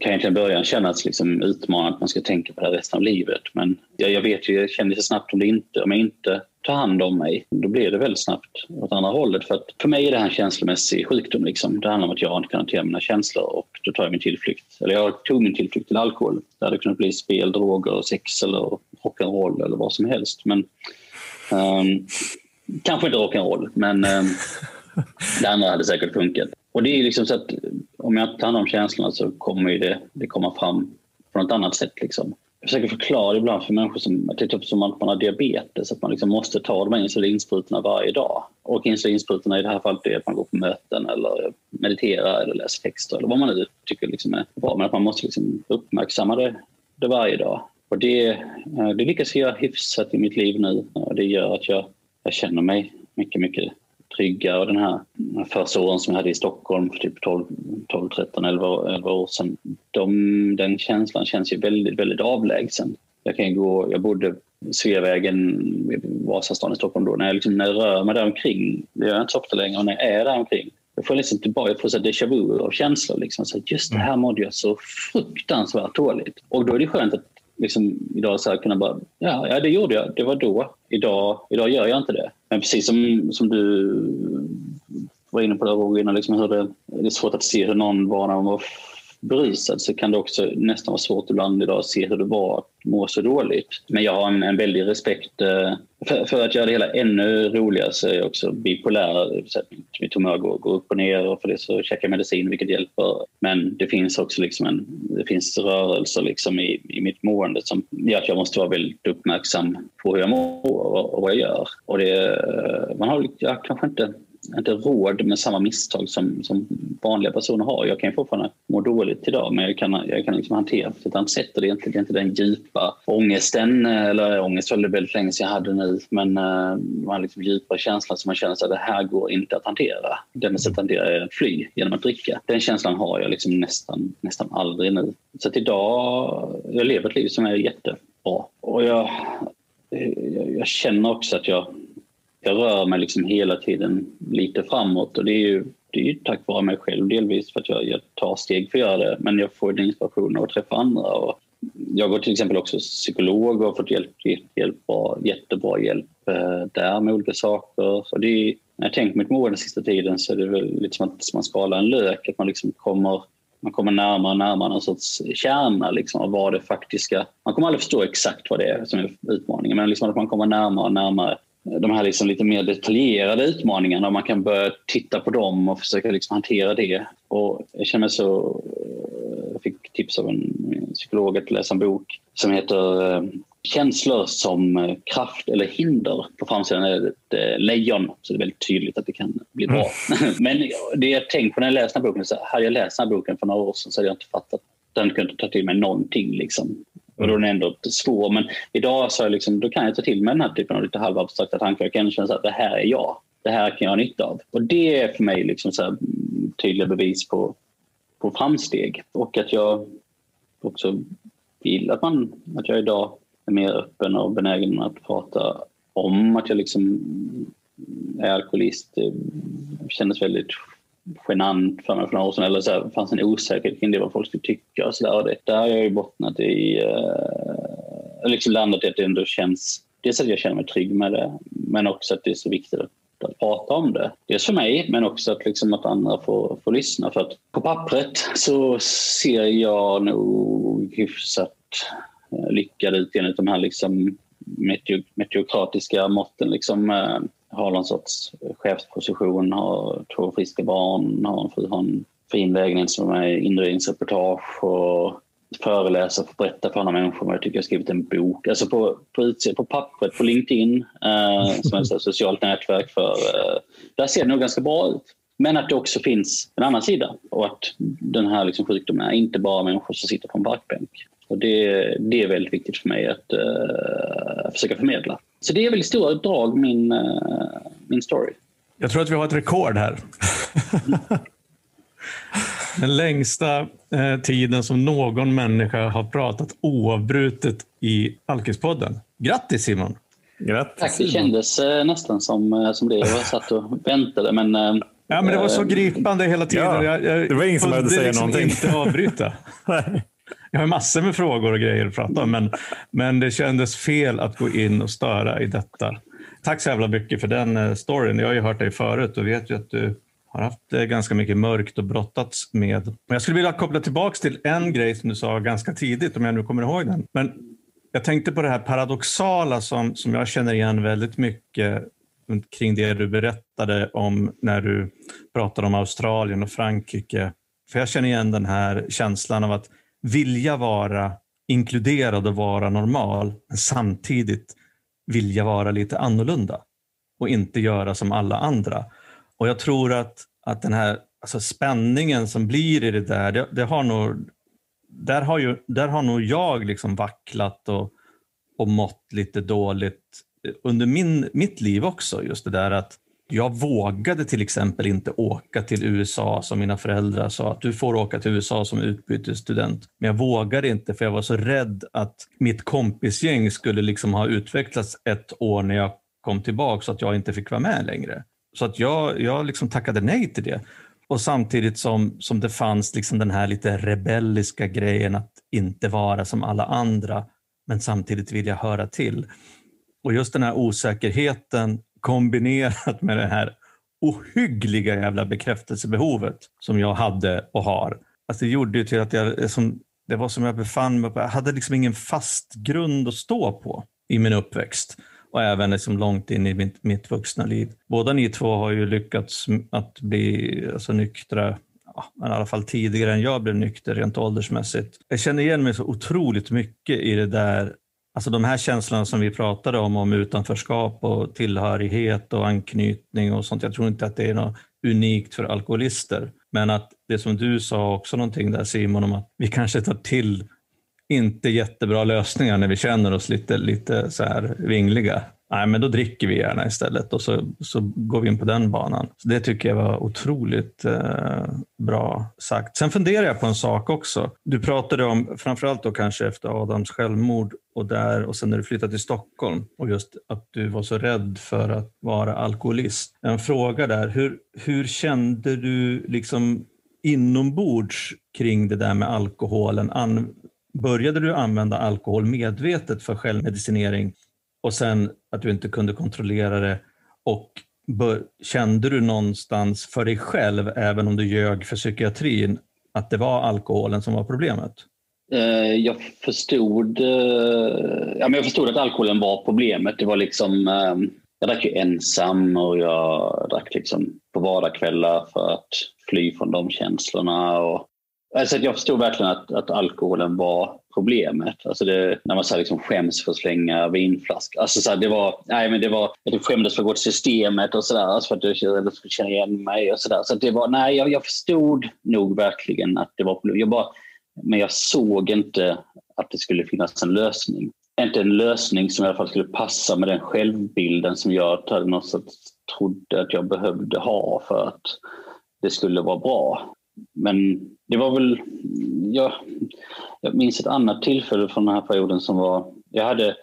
kan egentligen början kännas liksom utmanande att man ska tänka på det resten av livet. Men jag, jag vet ju, jag känner så snabbt om det inte, om jag inte ta hand om mig, då blir det väldigt snabbt åt andra hållet. För, att för mig är det här en känslomässig sjukdom. Liksom. Det handlar om att jag inte kan hantera mina känslor och då tar jag min tillflykt. Eller jag tog min tillflykt till alkohol. Det hade kunnat bli spel, droger, sex eller rock'n'roll eller vad som helst. Men, um, kanske inte rock'n'roll, men um, *laughs* det andra hade säkert funkat. Och det är liksom så att om jag inte tar hand om känslorna så kommer det, det komma fram på något annat sätt. Liksom försöker förklara ibland för människor som, typ som att man har diabetes, att man liksom måste ta de här insulinsprutorna varje dag. Och insulinsprutorna i det här fallet är att man går på möten eller mediterar eller läser texter eller vad man nu tycker liksom är bra. Men att man måste liksom uppmärksamma det, det varje dag. Och det, eh, det lyckas jag göra hyfsat i mitt liv nu. Och det gör att jag, jag känner mig mycket, mycket trygga och den här första åren som jag hade i Stockholm för typ 12, 12 13, 11, 11 år sedan. De, den känslan känns ju väldigt, väldigt avlägsen. Jag, kan gå, jag bodde Sveavägen, Vasastan i Stockholm då. När jag, liksom, när jag rör mig där omkring, det gör jag inte så ofta längre, och när jag är där omkring jag får liksom tillbaka, jag får så déjà vu av känslor. Liksom. Så just det här mådde jag så fruktansvärt dåligt. Och då är det skönt att liksom, idag så kunna bara, ja, ja det gjorde jag, det var då. Idag, idag gör jag inte det. Men precis som, som du var inne på det Roger, liksom hur det, det är svårt att se hur någon var när de var berusad så kan det också nästan vara svårt ibland idag att se hur det var att må så dåligt. Men jag har en, en väldig respekt eh, för, för, att göra det hela ännu roligare så är jag också bipolär. Så att mitt humör går, går upp och ner och för det så käkar jag medicin vilket hjälper. Men det finns också liksom en, det finns rörelser liksom i, i mitt mående som gör att jag måste vara väldigt uppmärksam på hur jag mår och, och vad jag gör. Och det, eh, man har jag kanske inte inte råd med samma misstag som, som vanliga personer har. Jag kan fortfarande mår dåligt idag men jag kan, jag kan liksom hantera det på ett annat sätt. Och det är inte, det är inte den djupa ångesten, eller ångest var det väldigt länge sedan jag hade nu, men uh, man liksom djupa känslan som man känner att det här går inte att hantera. Det mest att hantera är att fly genom att dricka. Den känslan har jag liksom nästan, nästan aldrig nu. Så att idag, jag lever ett liv som är jättebra. Och jag, jag, jag känner också att jag jag rör mig liksom hela tiden lite framåt och det är ju, det är ju tack vare mig själv delvis för att jag, jag tar steg för att göra det men jag får den inspiration av att träffa andra. Och jag går till exempel också psykolog och har fått hjälp, hjälp jättebra hjälp eh, där med olika saker. Och det är, när jag tänker mitt mål den sista tiden så är det väl lite som att man skalar en lök, att man liksom kommer man kommer närmare och närmare någon sorts kärna liksom, av vad det faktiska... Man kommer aldrig förstå exakt vad det är som är utmaningen men liksom att man kommer närmare och närmare de här liksom lite mer detaljerade utmaningarna. Man kan börja titta på dem och försöka liksom hantera det. Och jag känner så... Jag fick tips av en psykolog att läsa en bok som heter eh, Känslor som kraft eller hinder. På framsidan är det ett eh, lejon, så det är väldigt tydligt att det kan bli bra. Mm. *laughs* Men det jag tänkte på när jag läste den här boken, så hade jag läst den här boken för några år sedan så hade jag inte fattat den kunde ta till mig någonting. Liksom. Och då är den ändå svår. Men idag så liksom, då kan jag ta till mig den här typen av lite halvabstrakta tankar. Jag kan känna att det här är jag. Det här kan jag ha nytta av. Och det är för mig liksom så här tydliga bevis på, på framsteg. Och att jag också vill att, man, att jag idag är mer öppen och benägen att prata om att jag liksom är alkoholist. Det kändes väldigt genant för mig för några år sedan. Eller så här, det fanns en osäkerhet kring det vad folk skulle tycka. Och så där. Och det, där har jag ju bottnat i... Eh, liksom landat i att det ändå känns... Dels att jag känner mig trygg med det, men också att det är så viktigt att, att prata om det. Dels för mig, men också att, liksom, att andra får, får lyssna. För att på pappret så ser jag nog hyfsat eh, lyckad ut enligt de här liksom meteokratiska måtten. Liksom, eh, har någon sorts chefsposition, har två friska barn, har en, fru, har en fin lägenhet som är inredningsreportage och föreläser och berätta för andra människor. vad Jag tycker jag har skrivit en bok. Alltså på, på, på pappret på LinkedIn, eh, som är ett socialt nätverk för... Eh, där ser det nog ganska bra ut. Men att det också finns en annan sida och att den här liksom sjukdomen är inte bara människor som sitter på en parkbänk. Och det, det är väldigt viktigt för mig att eh, försöka förmedla. Så det är väl i stora drag min, uh, min story. Jag tror att vi har ett rekord här. *laughs* Den längsta eh, tiden som någon människa har pratat oavbrutet i Alkispodden. Grattis Simon! Grattis, Tack, det kändes eh, nästan som, eh, som det. Jag satt och väntade men... Eh, ja, men det var så gripande hela tiden. Ja, det var ingen som behövde säga liksom någonting. inte avbryta. *laughs* Jag har massor med frågor och grejer att prata om, men, men det kändes fel att gå in och störa i detta. Tack så jävla mycket för den eh, storyn. Jag har ju hört dig förut och vet ju att du har haft eh, ganska mycket mörkt och brottats med. Men jag skulle vilja koppla tillbaka till en grej som du sa ganska tidigt, om jag nu kommer ihåg den. Men jag tänkte på det här paradoxala som, som jag känner igen väldigt mycket kring det du berättade om när du pratade om Australien och Frankrike. För jag känner igen den här känslan av att vilja vara inkluderad och vara normal, men samtidigt vilja vara lite annorlunda och inte göra som alla andra. Och jag tror att, att den här alltså spänningen som blir i det där, det, det har nog, där, har ju, där har nog jag liksom vacklat och, och mått lite dåligt under min, mitt liv också. Just det där att jag vågade till exempel inte åka till USA som mina föräldrar sa att du får åka till USA som utbytesstudent. Men jag vågade inte för jag var så rädd att mitt kompisgäng skulle liksom ha utvecklats ett år när jag kom tillbaka så att jag inte fick vara med längre. Så att jag, jag liksom tackade nej till det. Och samtidigt som, som det fanns liksom den här lite rebelliska grejen att inte vara som alla andra men samtidigt vilja höra till. Och just den här osäkerheten kombinerat med det här ohyggliga jävla bekräftelsebehovet som jag hade och har. Alltså det gjorde ju till att jag, eh, som, det var som jag befann mig på, jag hade liksom ingen fast grund att stå på i min uppväxt och även liksom långt in i mitt, mitt vuxna liv. Båda ni två har ju lyckats att bli alltså, nyktra ja, i alla fall tidigare än jag blev nykter rent åldersmässigt. Jag känner igen mig så otroligt mycket i det där Alltså de här känslorna som vi pratade om, om utanförskap och tillhörighet och anknytning och sånt. Jag tror inte att det är något unikt för alkoholister. Men att det som du sa också någonting där Simon om att vi kanske tar till inte jättebra lösningar när vi känner oss lite, lite så här vingliga. Nej, men då dricker vi gärna istället och så, så går vi in på den banan. Så det tycker jag var otroligt eh, bra sagt. Sen funderar jag på en sak också. Du pratade om, framförallt då kanske efter Adams självmord och där och sen när du flyttade till Stockholm och just att du var så rädd för att vara alkoholist. En fråga där, hur, hur kände du liksom inombords kring det där med alkoholen? An, började du använda alkohol medvetet för självmedicinering och sen att du inte kunde kontrollera det och kände du någonstans för dig själv, även om du ljög för psykiatrin, att det var alkoholen som var problemet? Eh, jag förstod, eh, ja, men jag förstod att alkoholen var problemet. Det var liksom, eh, jag drack ju ensam och jag drack liksom på vardagskvällar för att fly från de känslorna. Och, alltså jag förstod verkligen att, att alkoholen var problemet. Alltså det, när man så liksom skäms för att slänga vinflaskor. Alltså så här, det var, nej men det var, jag typ skämdes för att gå till systemet och sådär. Alltså för att jag skulle känna igen mig och sådär. Så det var, nej jag, jag förstod nog verkligen att det var problem. Jag bara, men jag såg inte att det skulle finnas en lösning. Inte en lösning som i alla fall skulle passa med den självbilden som jag trodde att jag behövde ha för att det skulle vara bra. Men det var väl... Jag, jag minns ett annat tillfälle från den här perioden som var... Jag hade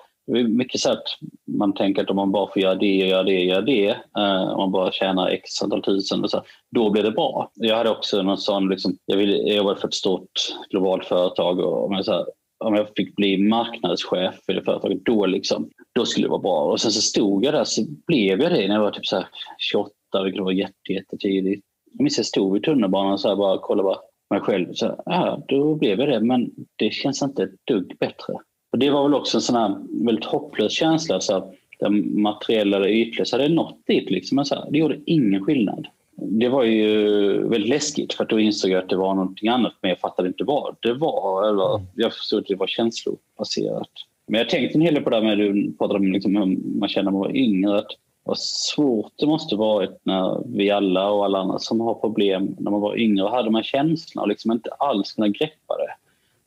mycket så att man tänker att om man bara får göra det, göra det, göra det, eh, om man bara tjänar x antal tusen, och så, då blir det bra. Jag hade också någon sån, liksom, jag, ville, jag jobbade för ett stort globalt företag och om jag, så här, om jag fick bli marknadschef för det företaget, då, liksom, då skulle det vara bra. Och sen så stod jag där, så blev jag det när jag var typ så här 28, vilket var jätte, jättetidigt. Jag minns jag stod i tunnelbanan och så här bara kollade bara mig själv. Så, ja, då blev jag det, men det känns inte ett dugg bättre. Och det var väl också en sån här väldigt hopplös känsla. Så att den materiella eller ytliga så hade jag nått dit. Liksom. Men så här, det gjorde ingen skillnad. Det var ju väldigt läskigt för då insåg jag att det var någonting annat men jag fattade inte vad det var. Eller, jag förstod att det var känslobaserat. Men jag tänkte en hel del på det här med du pratade om liksom hur man känner när man var yngre. Att vad svårt det måste varit när vi alla och alla andra som har problem när man var yngre hade de här känslorna och liksom inte alls kunde greppa det.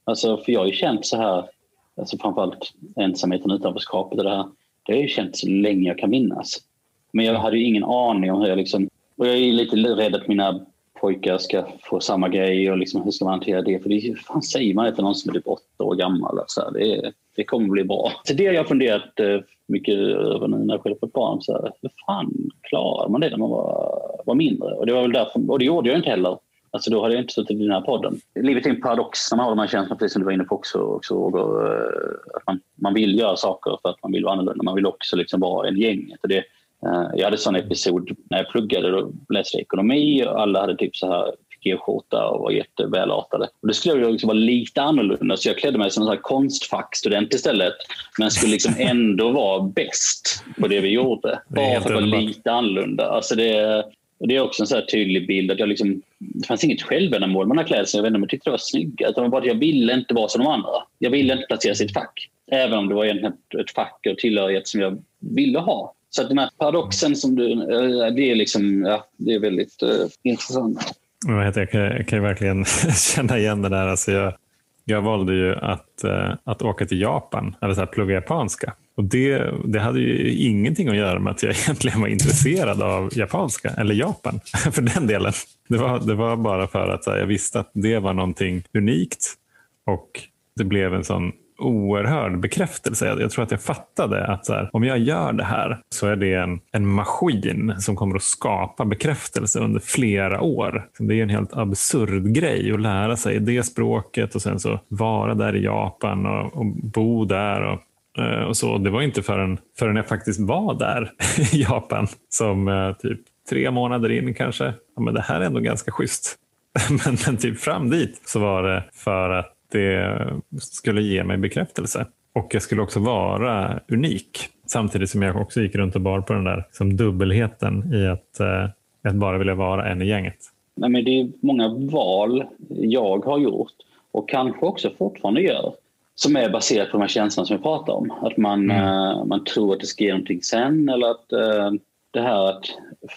Alltså, för jag har ju känt så här, alltså framförallt ensamheten, utanförskapet och det här. Det har jag ju känt så länge jag kan minnas. Men jag hade ju ingen aning om hur jag liksom... Och jag är lite rädd att mina pojkar ska få samma grej och liksom, hur ska man hantera det? För det fan säger man det till någon som är typ åtta år gammal? Alltså, det, det kommer bli bra. Så det har jag funderat eh, mycket över nu när jag själv fått barn. Så här, hur fan klarar man det när man var, var mindre? Och det var väl därför, och det gjorde jag inte heller. Alltså då hade jag inte suttit i den här podden. Livet är en paradox när man har de här känslorna, precis som du var inne på också. också och, eh, att man, man vill göra saker för att man vill vara annorlunda. Man vill också liksom vara en gänget. Och det, jag hade en sån episod när jag pluggade och läste ekonomi och alla hade typ så här G-skjorta och var jättevälartade. Och det skulle jag liksom vara lite annorlunda så jag klädde mig som en konstfackstudent istället. Men skulle liksom *laughs* ändå vara bäst på det vi gjorde. Bara för att vara lite annorlunda. Alltså det, det är också en så tydlig bild att jag liksom, det fanns inget självändamål med den här klädseln. Jag vet inte om jag tyckte det var snygga. Utan bara att jag ville inte vara som de andra. Jag ville inte placeras i ett fack. Även om det var egentligen ett fack och tillhörighet som jag ville ha. Så att den här paradoxen som du, eh, det är liksom, ja, det är väldigt uh, intressant. Jag kan, jag kan verkligen *laughs* känna igen det där. Alltså jag, jag valde ju att, uh, att åka till Japan, eller så här, plugga japanska. Och det, det hade ju ingenting att göra med att jag *laughs* egentligen var intresserad av japanska, eller Japan *laughs* för den delen. Det var, det var bara för att här, jag visste att det var någonting unikt och det blev en sån oerhörd bekräftelse. Jag tror att jag fattade att här, om jag gör det här så är det en, en maskin som kommer att skapa bekräftelse under flera år. Det är en helt absurd grej att lära sig det språket och sen så vara där i Japan och, och bo där. Och, eh, och så. Det var inte förrän, förrän jag faktiskt var där *laughs* i Japan som eh, typ tre månader in kanske, ja, men det här är ändå ganska schysst. *laughs* men, men typ fram dit så var det för att det skulle ge mig bekräftelse. Och jag skulle också vara unik. Samtidigt som jag också gick runt och bar på den där som dubbelheten i att, eh, att bara vilja vara en i gänget. Nej, men det är många val jag har gjort och kanske också fortfarande gör som är baserat på de här känslorna som vi pratar om. Att man, mm. uh, man tror att det ska ge någonting sen eller att uh, det här att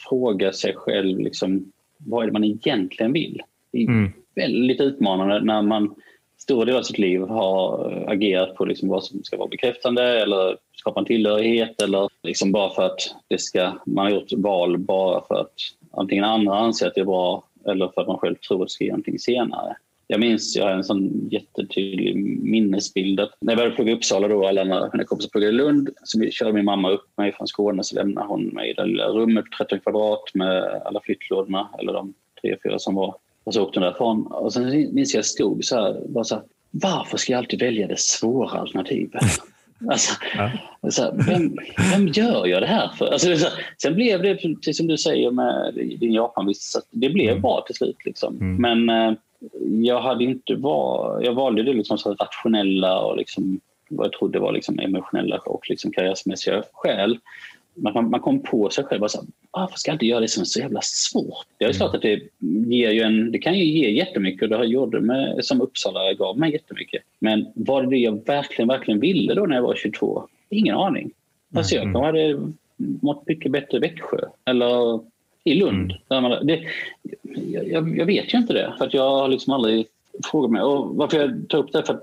fråga sig själv liksom, vad är det man egentligen vill? Det är mm. väldigt utmanande när man stor del av sitt liv har eh, agerat på liksom vad som ska vara bekräftande eller skapa en tillhörighet eller liksom bara för att det ska, man har gjort val bara för att antingen andra anser att det är bra eller för att man själv tror att det ska ge någonting senare. Jag minns, jag har en sån jättetydlig minnesbild att när jag började plugga i Uppsala då, alla mina kompisar pluggade i Lund, så körde min mamma upp mig från Skåne så lämnade hon mig i det lilla rummet, på 13 kvadrat med alla flyttlådorna, eller de tre, fyra som var. Och så åkte hon därifrån. Och sen minns jag stod så här, bara så här, varför ska jag alltid välja det svåra alternativet? *laughs* Alltså, ja. alltså, vem, vem gör jag det här för? Alltså, så, sen blev det, precis som du säger med din Japanvistelse, det blev mm. bra till slut. Liksom. Mm. Men eh, jag, hade inte var, jag valde det liksom så rationella och liksom, vad jag trodde var liksom emotionella och liksom karriärmässiga skäl man, man kom på sig själv och sa varför ska jag alltid göra det som är så jävla svårt? Det är klart att det, ger ju en, det kan ju ge jättemycket och det har gjort med, som Uppsala gav mig jättemycket. Men var det det jag verkligen, verkligen ville då när jag var 22? Ingen aning. Alltså jag mm. hade mått mycket bättre i Växjö eller i Lund. Mm. Det, jag, jag, vet ju inte det, för att jag har liksom aldrig frågat mig. Och varför jag tar upp det för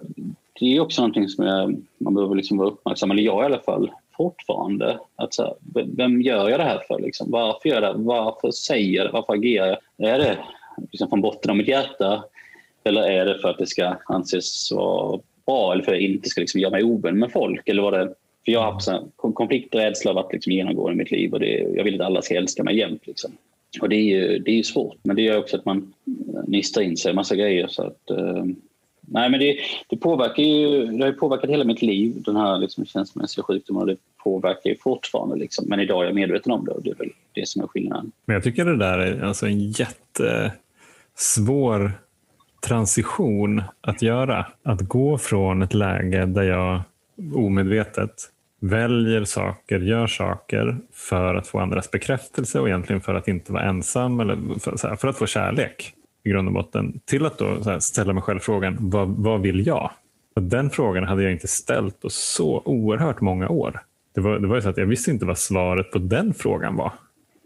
det är också någonting som jag, man behöver liksom vara uppmärksam, eller jag i alla fall, fortfarande. Att så här, vem gör jag det här för? Liksom? Varför gör jag det? Varför säger jag det? Varför agerar jag? Är det liksom från botten av mitt hjärta? Eller är det för att det ska anses vara bra eller för att jag inte ska liksom göra mig ovän med folk? Eller var det, för jag har haft konflikträdsla att liksom genomgå i mitt liv och det, jag vill att alla ska älska mig jämt. Liksom. Och det är, ju, det är ju svårt, men det gör också att man eh, nistar in sig en massa grejer. Så att, eh, Nej, men det, det, påverkar ju, det har påverkat hela mitt liv, den här liksom känslomässiga sjukdomen. Och det påverkar ju fortfarande. Liksom. Men idag är jag medveten om det och det är väl det som är skillnaden. Men jag tycker det där är alltså en jättesvår transition att göra. Att gå från ett läge där jag omedvetet väljer saker, gör saker för att få andras bekräftelse och egentligen för att inte vara ensam eller för, för att få kärlek i grund och botten. Till att då ställa mig själv frågan, vad, vad vill jag? Och den frågan hade jag inte ställt på så oerhört många år. Det var, det var ju så att jag visste inte vad svaret på den frågan var.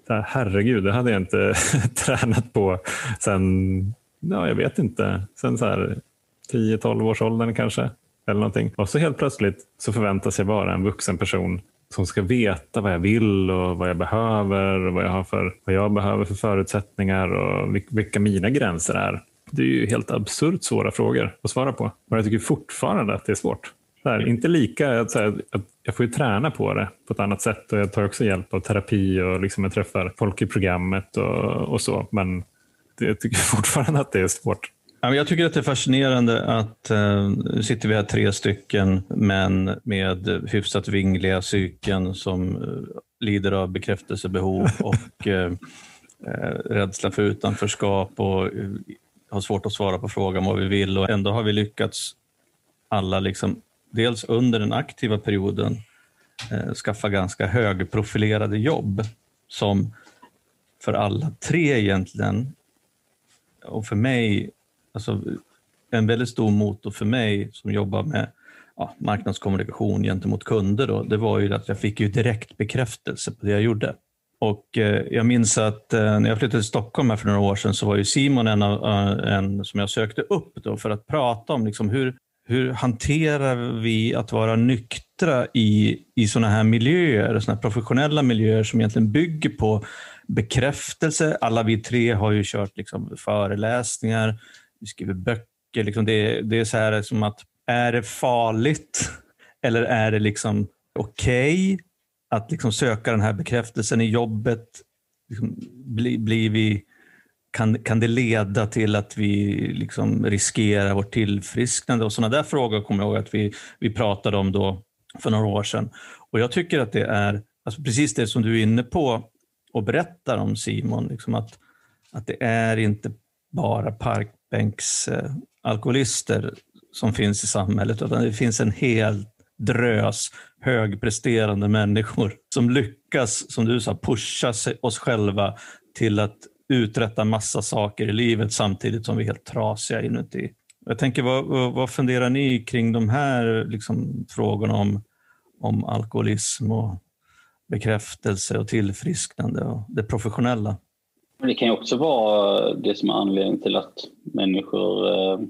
Så här, herregud, det hade jag inte *laughs* tränat på sen, ja, jag vet inte, sen 10-12 års åldern kanske. Eller någonting. Och så helt plötsligt så förväntas jag vara en vuxen person som ska veta vad jag vill och vad jag behöver och vad jag, har för, vad jag behöver för förutsättningar och vilka mina gränser är. Det är ju helt absurt svåra frågor att svara på. Men jag tycker fortfarande att det är svårt. Här, inte lika, att, här, att jag får ju träna på det på ett annat sätt och jag tar också hjälp av terapi och liksom jag träffar folk i programmet och, och så. Men det, jag tycker *laughs* fortfarande att det är svårt. Jag tycker att det är fascinerande att eh, nu sitter vi här tre stycken män med hyfsat vingliga psyken som eh, lider av bekräftelsebehov *laughs* och eh, rädsla för utanförskap och har svårt att svara på frågan vad vi vill. Och ändå har vi lyckats alla, liksom, dels under den aktiva perioden, skaffa ganska högprofilerade jobb som för alla tre egentligen och för mig alltså, en väldigt stor motor för mig som jobbar med ja, marknadskommunikation gentemot kunder, då, det var ju att jag fick ju direkt bekräftelse på det jag gjorde. Och eh, Jag minns att eh, när jag flyttade till Stockholm för några år sedan så var ju Simon en, av, eh, en som jag sökte upp då för att prata om liksom hur, hur hanterar vi att vara nyktra i, i sådana här miljöer, såna här professionella miljöer som egentligen bygger på bekräftelse. Alla vi tre har ju kört liksom föreläsningar, vi skriver böcker. Liksom det, det är så här som att, är det farligt eller är det liksom okej okay att liksom söka den här bekräftelsen i jobbet? Liksom, blir, blir vi, kan, kan det leda till att vi liksom riskerar vårt tillfrisknande? Och sådana där frågor kommer jag ihåg att vi, vi pratade om då för några år sedan. Och Jag tycker att det är alltså precis det som du är inne på och berättar om Simon, liksom att, att det är inte bara park, bänksalkoholister eh, som finns i samhället, utan det finns en hel drös högpresterande människor som lyckas, som du sa, pusha oss själva till att uträtta massa saker i livet samtidigt som vi är helt trasiga inuti. Jag tänker, vad, vad funderar ni kring de här liksom, frågorna om, om alkoholism och bekräftelse och tillfrisknande och det professionella? Men det kan ju också vara eh, det som är anledningen till att människor eh,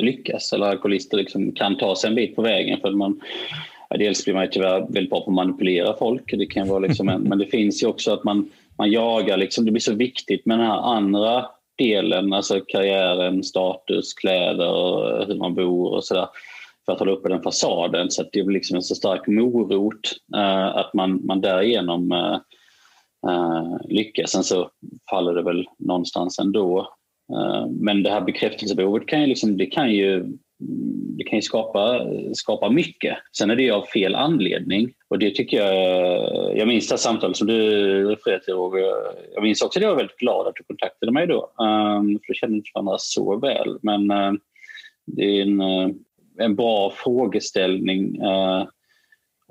lyckas eller alkoholister liksom kan ta sig en bit på vägen. För man, dels blir man tyvärr väldigt bra på att manipulera folk, det kan vara liksom en, men det finns ju också att man, man jagar, liksom, det blir så viktigt med den här andra delen, alltså karriären, status, kläder, eh, hur man bor och sådär för att hålla uppe den fasaden så att det blir liksom en så stark morot eh, att man, man därigenom eh, uh, lyckas. Sen så faller det väl någonstans ändå. Uh, men det här bekräftelsebehovet kan ju, liksom, det kan ju, mm, det kan ju skapa, skapa mycket. Sen är det ju av fel anledning och det tycker jag, jag minns det samtalet som du refererade till Roger. Jag minns också att jag var väldigt glad att du kontaktade mig då. Um, för då kände inte varandra så väl. Men uh, det är en, en bra frågeställning.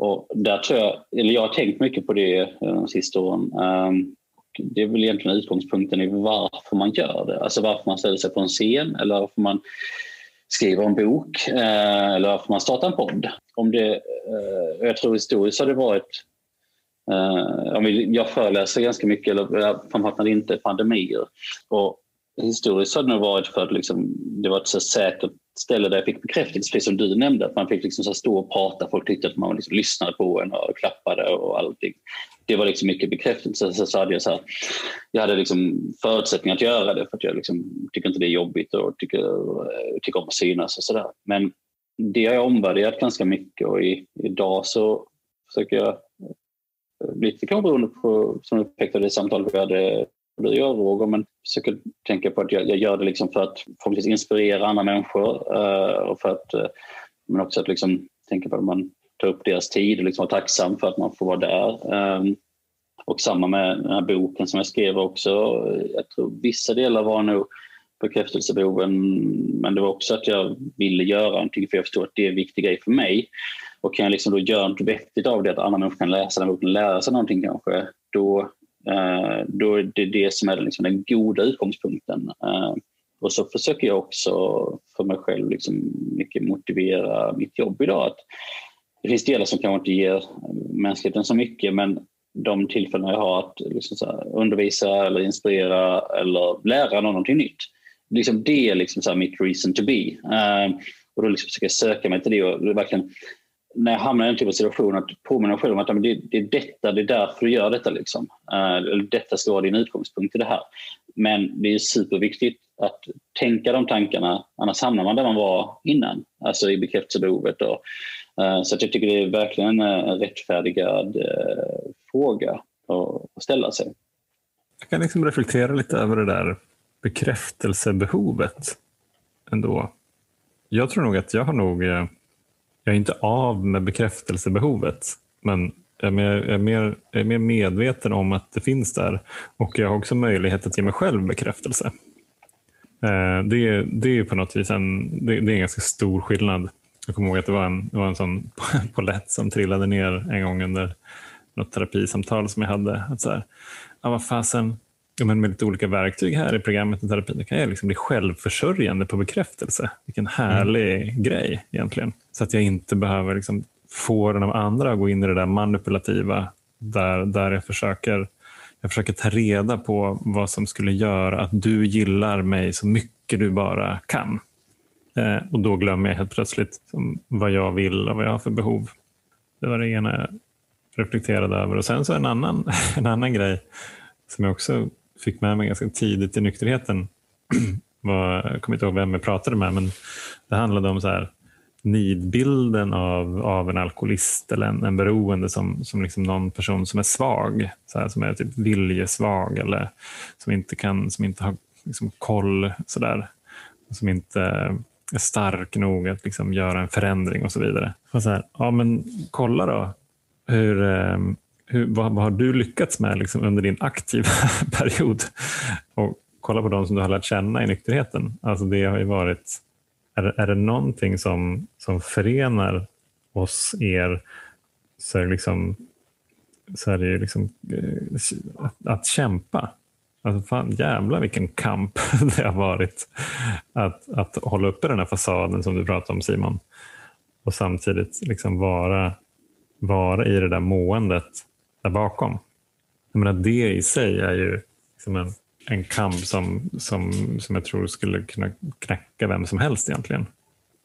Och där tror jag, eller jag har tänkt mycket på det eh, de sista åren. Ehm, det är väl egentligen utgångspunkten i varför man gör det. Alltså varför man ställer sig på en scen eller varför man skriver en bok eh, eller varför man startar en podd. Om det, eh, jag tror historiskt har det varit jag föreläser ganska mycket, eller framförallt när det inte är pandemier. Och historiskt har det nog varit för att liksom, det var ett så säkert ställe där jag fick bekräftelse, precis som du nämnde. Att man fick liksom så stå och prata, folk tyckte att man liksom lyssnade på en och klappade och allting. Det var liksom mycket bekräftelse. Så, så hade jag, så här, jag hade liksom förutsättningar att göra det för att jag liksom tycker inte det är jobbigt och tycker, tycker om att synas och sådär. Men det har jag omvärderat ganska mycket och i, idag så försöker jag eh, lite kanske beroende på som effekt av det samtal vi hade du gör jag Roger, men försöker tänka på att jag, jag gör det liksom för att förhoppningsvis inspirera andra människor uh, och för att, uh, men också att liksom tänka på att man tar upp deras tid och liksom vara tacksam för att man får vara där. Um, och samma med den här boken som jag skrev också. Jag tror vissa delar var nog bekräftelsebehoven men det var också att jag ville göra någonting för jag förstår att det är en viktig grej för mig. Och kan jag liksom då göra något vettigt av det, att andra människor kan läsa den boken och lära sig någonting kanske, då Eh, då är det det som är liksom den goda utgångspunkten. Eh, och så försöker jag också för mig själv liksom mycket motivera mitt jobb idag. Att det finns delar som kanske inte ger mänskligheten så mycket men de tillfällen jag har att liksom så undervisa eller inspirera eller lära någon någonting nytt. Liksom det är liksom så mitt reason to be. Eh, och då liksom försöker jag söka mig till det och verkligen när jag hamnar i den typen av situation att påminna mig själv om att det, det är detta, det är därför du gör detta. Liksom. Uh, detta ska vara din utgångspunkt i det här. Men det är superviktigt att tänka de tankarna, annars hamnar man där man var innan, alltså i bekräftelsebehovet. Och, eh, uh, så att jag tycker det är verkligen en eh, rättfärdigad uh, fråga att ställa sig. Jag kan liksom reflektera lite över det där bekräftelsebehovet ändå. Jag tror nog att jag har nog jag är inte av med bekräftelsebehovet, men jag är, mer, jag, är mer, jag är mer medveten om att det finns där och jag har också möjlighet att ge mig själv bekräftelse. Eh, det, är, det är på något vis en, det, det är en ganska stor skillnad. Jag kommer ihåg att det var en, det var en sån *laughs* polett som trillade ner en gång under något terapisamtal som jag hade. Att så här, ja, vad fasen, ja, men med lite olika verktyg här i programmet i terapin kan jag liksom bli självförsörjande på bekräftelse. Vilken härlig mm. grej egentligen. Så att jag inte behöver liksom få den av andra att gå in i det där manipulativa där, där jag försöker jag försöker ta reda på vad som skulle göra att du gillar mig så mycket du bara kan. Eh, och då glömmer jag helt plötsligt vad jag vill och vad jag har för behov. Det var det ena jag reflekterade över. Och sen så en annan, *laughs* en annan grej som jag också fick med mig ganska tidigt i nykterheten. *clears throat* var, jag kommer inte ihåg vem jag pratade med, men det handlade om så här, nidbilden av, av en alkoholist eller en, en beroende som, som liksom någon person som är svag, så här, som är typ viljesvag eller som inte, kan, som inte har liksom koll, så där, som inte är stark nog att liksom göra en förändring och så vidare. Och så här, ja, men kolla då hur, ehm, hur, vad, vad, har du lyckats med liksom, under din aktiva *laughs* period? Och kolla på de som du har lärt känna i nykterheten. Alltså det har ju varit, är, är det någonting som, som förenar oss, er, så är det, liksom, så är det liksom, eh, att, att kämpa. Alltså fan, jävlar vilken kamp *laughs* det har varit att, att hålla uppe den här fasaden som du pratade om Simon. Och samtidigt liksom vara, vara i det där måendet där bakom. Jag menar, det i sig är ju liksom en en kamp som, som, som jag tror skulle kunna knäcka vem som helst egentligen.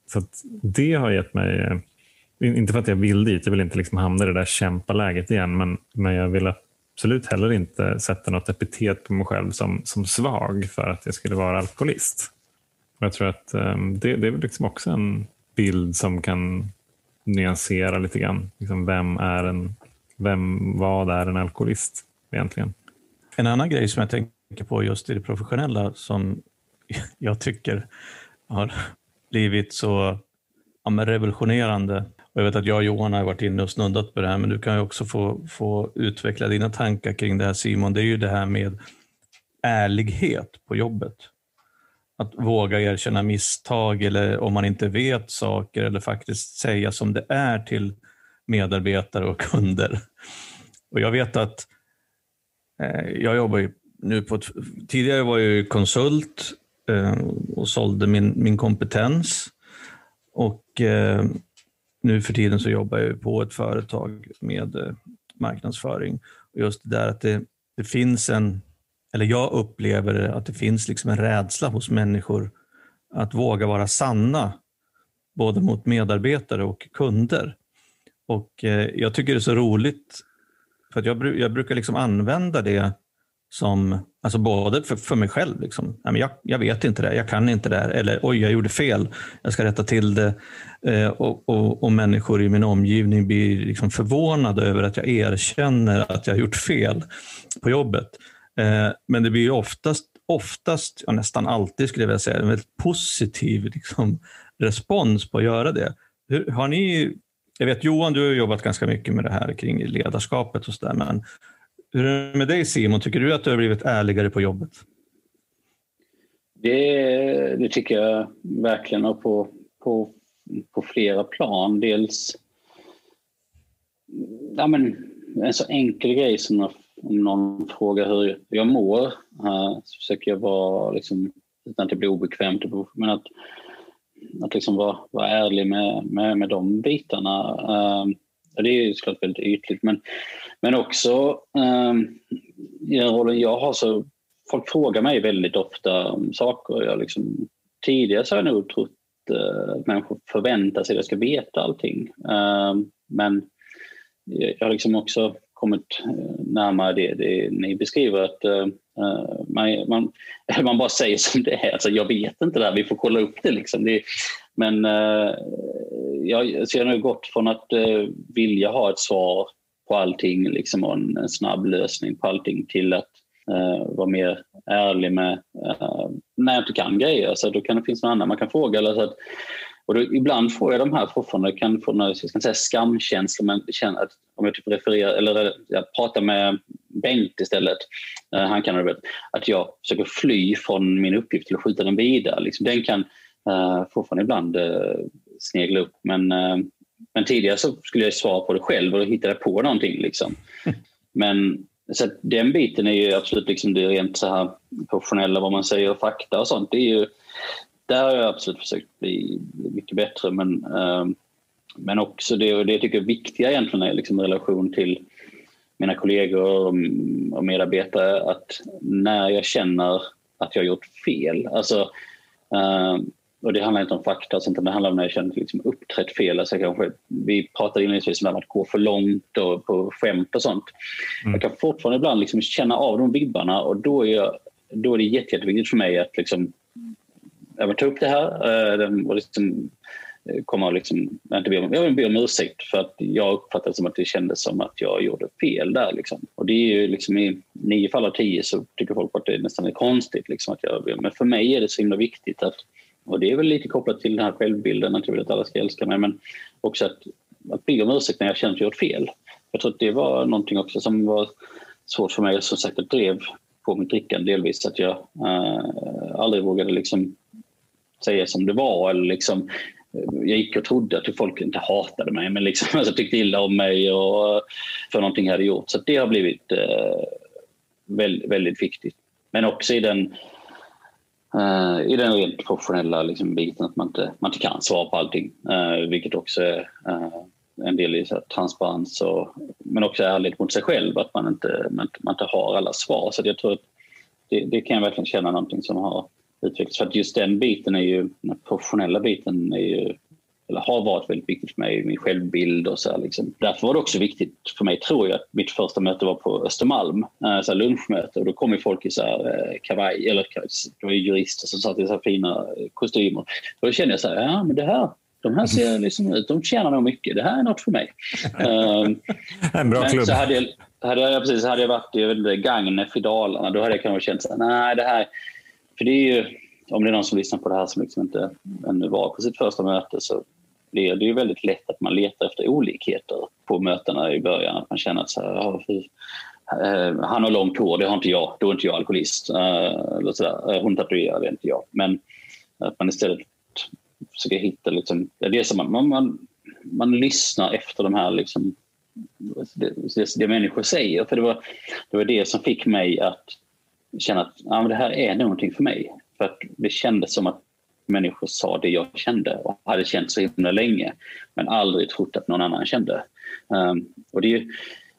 Så det har gett mig, eh, inte för att jag vill dit, jag vill inte liksom hamna i det där kämpaläget igen, men, men jag vill absolut heller inte sätta något epitet på mig själv som, som svag för att jag skulle vara alkoholist. Jag tror att eh, det, det är liksom också en bild som kan nyansera lite grann. Liksom vem är en, vem, vad är en alkoholist egentligen? En annan grej som jag tänker på just i det professionella som *laughs* jag tycker har blivit så ja, revolutionerande. Och jag vet att jag och Johan har varit inne och snuddat på det här, men du kan ju också få, få utveckla dina tankar kring det här Simon. Det är ju det här med ärlighet på jobbet. Att våga erkänna misstag eller om man inte vet saker eller faktiskt säga som det är till medarbetare och kunder. Och jag vet att eh, jag jobbar ju nu på ett, tidigare var jag konsult eh, och sålde min, min kompetens. Och eh, nu för tiden så jobbar jag på ett företag med eh, marknadsföring. Och just det där att det, det finns en, eller jag upplever att det finns liksom en rädsla hos människor att våga vara sanna, både mot medarbetare och kunder. Och eh, jag tycker det är så roligt, för att jag, jag brukar liksom använda det som, alltså både för, för mig själv, liksom. Nej, men jag, jag, vet inte det, jag kan inte det, eller oj, jag gjorde fel, jag ska rätta till det. Eh, och, och, och, människor i min omgivning blir liksom förvånade över att jag erkänner att jag har gjort fel på jobbet. Eh, men det blir oftast, oftast ja, nästan alltid skulle jag vilja säga, en väldigt positiv liksom, respons på att göra det. Hur, har ni, jag vet Johan, du har jobbat ganska mycket med det här kring ledarskapet och så där, men hur är det med dig Simon? Tycker du att du har blivit ärligare på jobbet? Det, det tycker jag verkligen och på, på, på flera plan. Dels ja, men, en så enkel grej som om någon frågar hur jag mår eh, så försöker jag vara, liksom, utan att det blir obekvämt, men att, att liksom vara, vara ärlig med, med, med de bitarna. Eh, det är ju såklart väldigt ytligt men, men också um, i den rollen jag har så folk frågar mig väldigt ofta om saker. Jag liksom, tidigare så har jag nog trott uh, att människor förväntar sig att jag ska veta allting. Uh, men jag har liksom också kommit eh, närmare det, det ni beskriver. att uh, man, man, *laughs* man, bara säger som det är. Alltså, jag vet inte det här, vi får kolla upp det. Liksom. det men uh, jag har nu gått från att eh, vilja ha ett svar på allting liksom, och en, en snabb lösning på allting till att eh, vara mer ärlig med eh, när jag inte kan grejer. Så då kan det finnas någon annan man kan fråga. Eller så att, och då, ibland får jag de här fortfarande, kan få några, jag säga skamkänslor, men känner att om jag typ refererar, eller jag pratar med Bengt istället, eh, han kan det att jag försöker fly från min uppgift till att skjuta den vidare. Liksom, den kan eh, fortfarande ibland eh, snegla upp. Men, uh, men tidigare så skulle jag svara på det själv och hittade på någonting. Liksom. *laughs* Men så den biten är ju absolut liksom det rent så här professionella, vad man säger, och fakta och sånt. Det är ju, där har jag absolut försökt bli mycket bättre. Men, uh, men också det, det tycker jag är viktiga egentligen är liksom relation till mina kollegor och medarbetare. Att när jag känner att jag har gjort fel, alltså uh, och det handlar inte om fakta, sånt, det handlar om när jag känner liksom uppträtt fel. Alltså kanske, vi pratade inledningsvis om att gå för långt och på skämt och sånt. Mm. Jag kan fortfarande ibland liksom känna av de vibbarna och då är, jag, då är det jätte, jätteviktigt för mig att liksom, jag ta upp det här eh, och liksom, eh, komma och liksom, jag, inte be om, jag vill be om ursäkt för att jag uppfattade som att det kändes som att jag gjorde fel där. Liksom. Och det är ju liksom i nio fall av tio så tycker folk att det nästan är konstigt. Liksom, att jag, men för mig är det så himla viktigt att och det är väl lite kopplat till den här självbilden, att jag vill att alla ska älska mig, men också att, att be om ursäkt när jag känner att jag gjort fel. Jag tror att det var någonting också som var svårt för mig, som sagt, att drev på mitt drickande delvis, att jag eh, aldrig vågade liksom säga som det var. Eller liksom, eh, jag gick och trodde att folk inte hatade mig, men liksom, *laughs* alltså, tyckte illa om mig och, eh, för någonting jag hade gjort. Så det har blivit eh, väldigt, väldigt viktigt. Men också i den Uh, i den rent professionella liksom, biten att man inte, man inte kan svara på allting. Uh, vilket också är uh, en del i så här, transparens och, men också ärligt mot sig själv att man inte, man, man inte har alla svar. Så jag tror att det, det, kan jag verkligen känna någonting som har utvecklats. För att just den biten är ju, den professionella biten är ju eller har varit väldigt viktigt för mig, min självbild och så här, liksom. Därför var det också viktigt för mig, tror jag, att mitt första möte var på Östermalm, eh, så lunchmöte och då kom ju folk i så här, eh, kavaj, eller det var jurister som satt i så här fina kostymer. Och då kände jag så här, ja men det här, de här ser *laughs* liksom ut, de tjänar nog mycket, det här är något för mig. um, *laughs* en bra klubb. Så hade jag, hade jag, precis, hade jag varit i Gagnef i Dalarna, då hade jag kanske känt så här, nej det här, för det är ju, om det är någon som lyssnar på det här som liksom inte ännu var på sitt första möte så blir det ju väldigt lätt att man letar efter olikheter på mötena i början. Att man känner att så här, oh, han har långt hår, det har inte jag, då är inte jag alkoholist. Eh, eller så där. Eh, hon tatuerar, det är inte jag. Men att man istället försöker hitta liksom, det är som man, man, man lyssnar efter de här liksom, det, det, det människor säger. För det var, det var det som fick mig att känna att ja, men det här är någonting för mig. För att det kändes som att människor sa det jag kände och hade känt så himla länge men aldrig trott att någon annan kände. Um, och det är ju,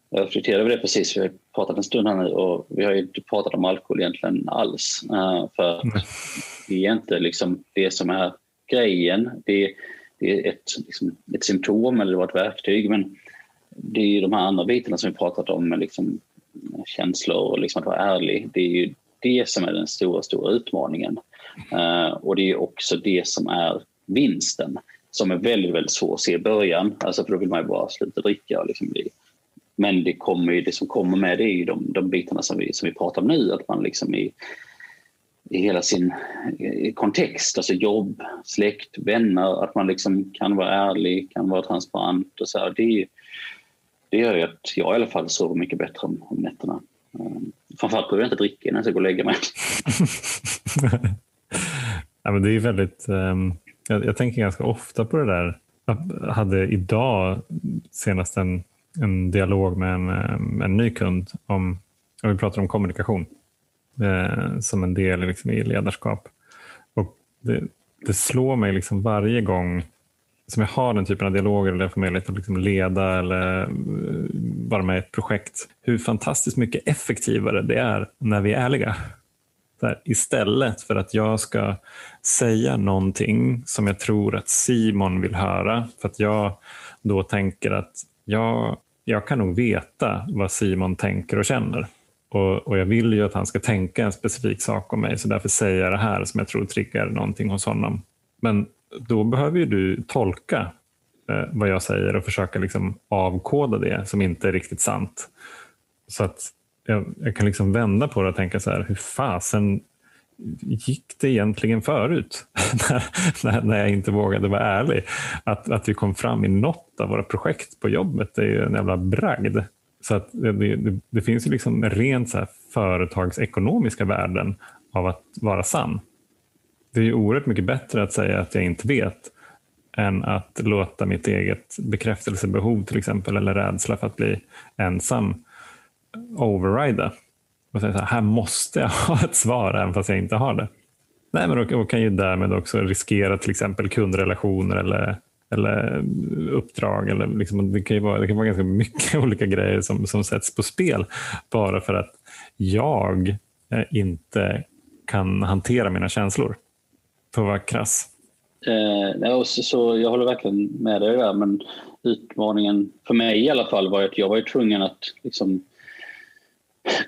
jag reflekterade över det precis, vi har pratat en stund här nu och vi har ju inte pratat om alkohol egentligen alls. Uh, för mm. det är inte liksom det som är grejen. Det, det är ett, liksom, ett symptom eller det var ett verktyg men det är ju de här andra bitarna som vi pratat om med liksom, känslor och liksom att vara ärlig. Det är ju det som är den stora, stora utmaningen. Eh, och det är också det som är vinsten som är väldigt, väldigt svår att se i början. Alltså för då vill man ju bara sluta dricka. Och liksom bli. Men det, kommer ju, det som kommer med det är ju de, de bitarna som vi, som vi pratar om nu. Att man liksom i, i hela sin kontext, alltså jobb, släkt, vänner, att man liksom kan vara ärlig, kan vara transparent. Och så här. Det, det gör ju att jag i alla fall sover mycket bättre om, om nätterna. Um, framförallt behöver jag inte dricka innan jag ska gå och lägga mig. *laughs* ja, men det är väldigt, um, jag, jag, tänker ganska ofta på det där. Jag hade idag senast en, en dialog med en, ehm, en ny kund om, och vi pratar om kommunikation eh, som en del liksom, i ledarskap. Och det, det slår mig liksom varje gång som jag har den typen av dialoger eller får möjlighet att liksom leda eller eh, vara med i ett projekt, hur fantastiskt mycket effektivare det är när vi är ärliga. Här, istället för att jag ska säga någonting som jag tror att Simon vill höra, för att jag då tänker att jag, jag kan nog veta vad Simon tänker och känner. Och, och, jag vill ju att han ska tänka en specifik sak om mig, så därför säger jag det här som jag tror triggar någonting hos honom. Men då behöver ju du tolka eh, vad jag säger och försöka liksom avkoda det som inte är riktigt sant. Så att jag, jag kan liksom vända på det och tänka så här, hur fasen gick det egentligen förut? *laughs* när, när jag inte vågade vara ärlig. Att, att vi kom fram i något av våra projekt på jobbet, det är ju en jävla bragd. Så att det, det, det finns ju liksom rent så företagsekonomiska värden av att vara sann. Det är ju oerhört mycket bättre att säga att jag inte vet än att låta mitt eget bekräftelsebehov till exempel eller rädsla för att bli ensam overrida. Och säga så här, här måste jag ha ett svar även fast jag inte har det. Nej, men då kan ju därmed också riskera till exempel kundrelationer eller, eller uppdrag. Eller liksom, det, kan ju vara, det kan vara ganska mycket *laughs* olika grejer som, som sätts på spel bara för att jag eh, inte kan hantera mina känslor för att vara krass. Eh, så, så jag håller verkligen med dig där, men utmaningen för mig i alla fall var att jag var tvungen att liksom,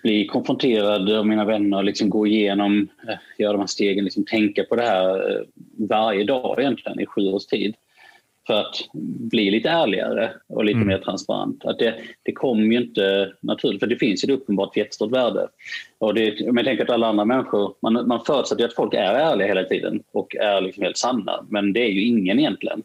bli konfronterad av mina vänner, liksom gå igenom, eh, göra de här stegen, liksom tänka på det här eh, varje dag egentligen i sju års tid för att bli lite ärligare och lite mm. mer transparent. Att det, det kommer ju inte naturligt, för det finns ett uppenbart jättestort värde. Och det, men jag tänker att alla andra människor, man, man förutsätter att folk är ärliga hela tiden och är liksom helt sanna, men det är ju ingen egentligen.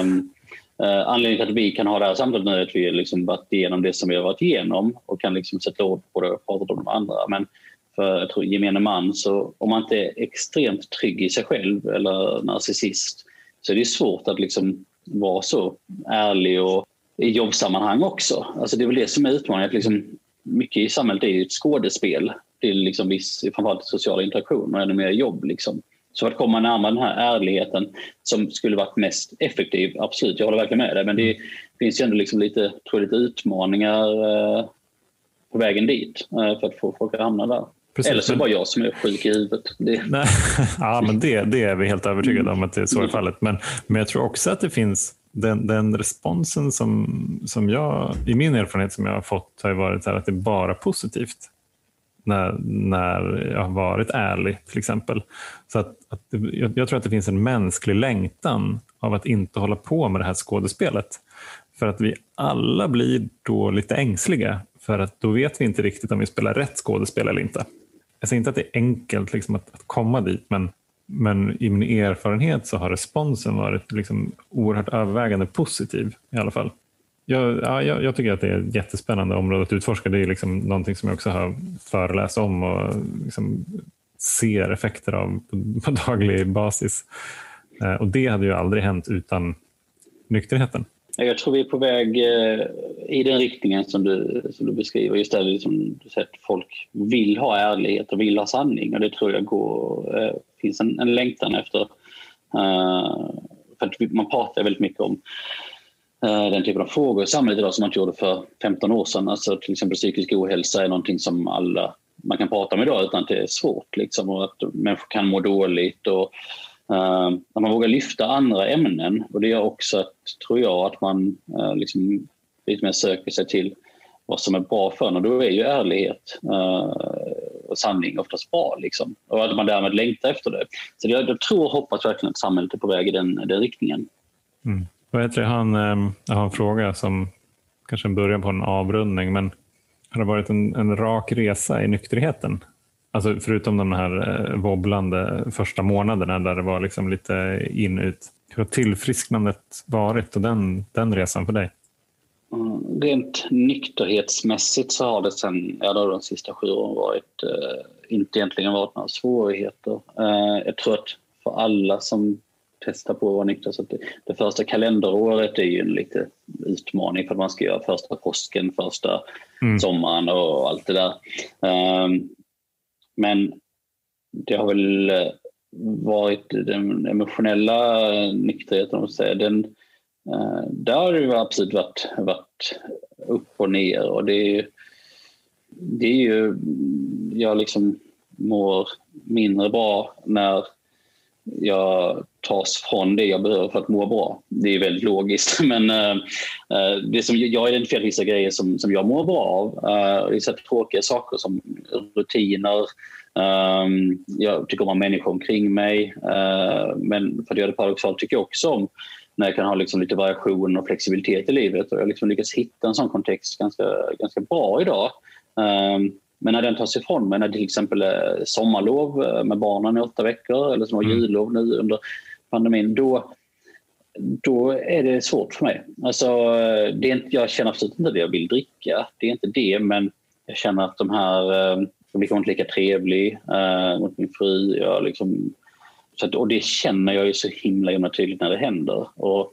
um, *laughs* Uh, anledningen till att vi kan ha det här samtalet nu är att vi har liksom varit igenom det som vi har varit igenom och kan liksom sätta ord på det och prata om de andra. Men för jag tror, gemene man, så om man inte är extremt trygg i sig själv eller narcissist så är det svårt att liksom vara så ärlig och i jobbsammanhang också. Alltså det är väl det som är utmaningen. Att liksom, mycket i samhället är ju ett skådespel till liksom viss, framförallt social interaktion och ännu mer jobb. Liksom. Så att komma närmare den här ärligheten som skulle varit mest effektiv, absolut, jag håller verkligen med dig. Men det finns ju ändå liksom lite, tror jag, lite utmaningar eh, på vägen dit eh, för att få folk att hamna där. Precis, Eller så är det bara jag som är sjuk i huvudet. Det... *laughs* Nej. ja, men det, det är vi helt övertygade om att det är så i fallet. Men, men jag tror också att det finns den, den responsen som, som jag, i min erfarenhet som jag har fått har varit här att det är bara positivt när, när jag har varit ärlig till exempel. Så att, att jag, jag, tror att det finns en mänsklig längtan av att inte hålla på med det här skådespelet. För att vi alla blir då lite ängsliga för att då vet vi inte riktigt om vi spelar rätt skådespel eller inte. Jag säger inte att det är enkelt liksom att, att komma dit men, men i min erfarenhet så har responsen varit liksom oerhört övervägande positiv i alla fall. Jag, ja, jag, jag, tycker att det är ett jättespännande område att utforska. Det är liksom någonting som jag också har föreläst om och liksom ser effekter av på, på daglig basis. Eh, och det hade ju aldrig hänt utan nykterheten. Jag tror vi är på väg eh, i den riktningen som du, som du beskriver. Just där liksom, att folk vill ha ärlighet och vill ha sanning. Och det tror jag går, eh, finns en, en längtan efter. Eh, för att man pratar väldigt mycket om Eh, den typen av frågor i samhället idag som man inte gjorde för 15 år sedan. Alltså till exempel psykisk ohälsa är någonting som alla man kan prata om idag utan att det är svårt. Liksom, och att människor kan må dåligt. Och, Uh, att man vågar lyfta andra ämnen och det gör också att, tror jag, att man uh, liksom lite mer söker sig till vad som är bra för en och då är ju ärlighet uh, och sanning oftast bra. Liksom. Och att man därmed längtar efter det. Så jag, jag tror och hoppas verkligen att samhället är på väg i den, den riktningen. Mm. Vad heter det? Han, ehm, jag har en fråga som kanske börjar på en avrundning men har det varit en, en rak resa i nykterheten? Alltså förutom de här eh, wobblande första månaderna där det var liksom lite in ut. Hur har tillfrisknandet varit och den, den resan för dig? Mm, rent nykterhetsmässigt så har det sen ja, de sista sju åren varit, eh, inte egentligen varit några svårigheter. Eh, jag tror att för alla som testar på att vara nykter, så det, det, första kalenderåret är ju en lite utmaning för att man ska göra första påsken, första mm. sommaren och allt det där. Um, men det har väl eh, varit den emotionella nykterheten, den, eh, där har det absolut varit, varit upp och ner. Och det är, det är ju, jag liksom mår mindre bra när jag tas från det jag behöver för att må bra. Det är väldigt logiskt. *laughs* Men uh, det som jag identifierar vissa grejer som, som jag mår bra av. Uh, vissa tråkiga saker som rutiner. Um, jag tycker om att ha människor omkring mig. Men för att göra det paradoxalt tycker jag också om när jag kan ha liksom lite variation och flexibilitet i livet. Och jag har liksom lyckats hitta en sån kontext ganska, ganska bra idag. Um, men när den tas ifrån mig, när det till exempel är sommarlov med barnen i åtta veckor eller som har mm. jullov nu under pandemin, då, då är det svårt för mig. Alltså, det är inte, jag känner absolut inte att jag vill dricka, det är inte det, men jag känner att de här, eh, jag blir inte lika trevlig äh, eh, mot min fru. Jag liksom, så att, och det känner jag ju så himla, himla tydligt när det händer. Och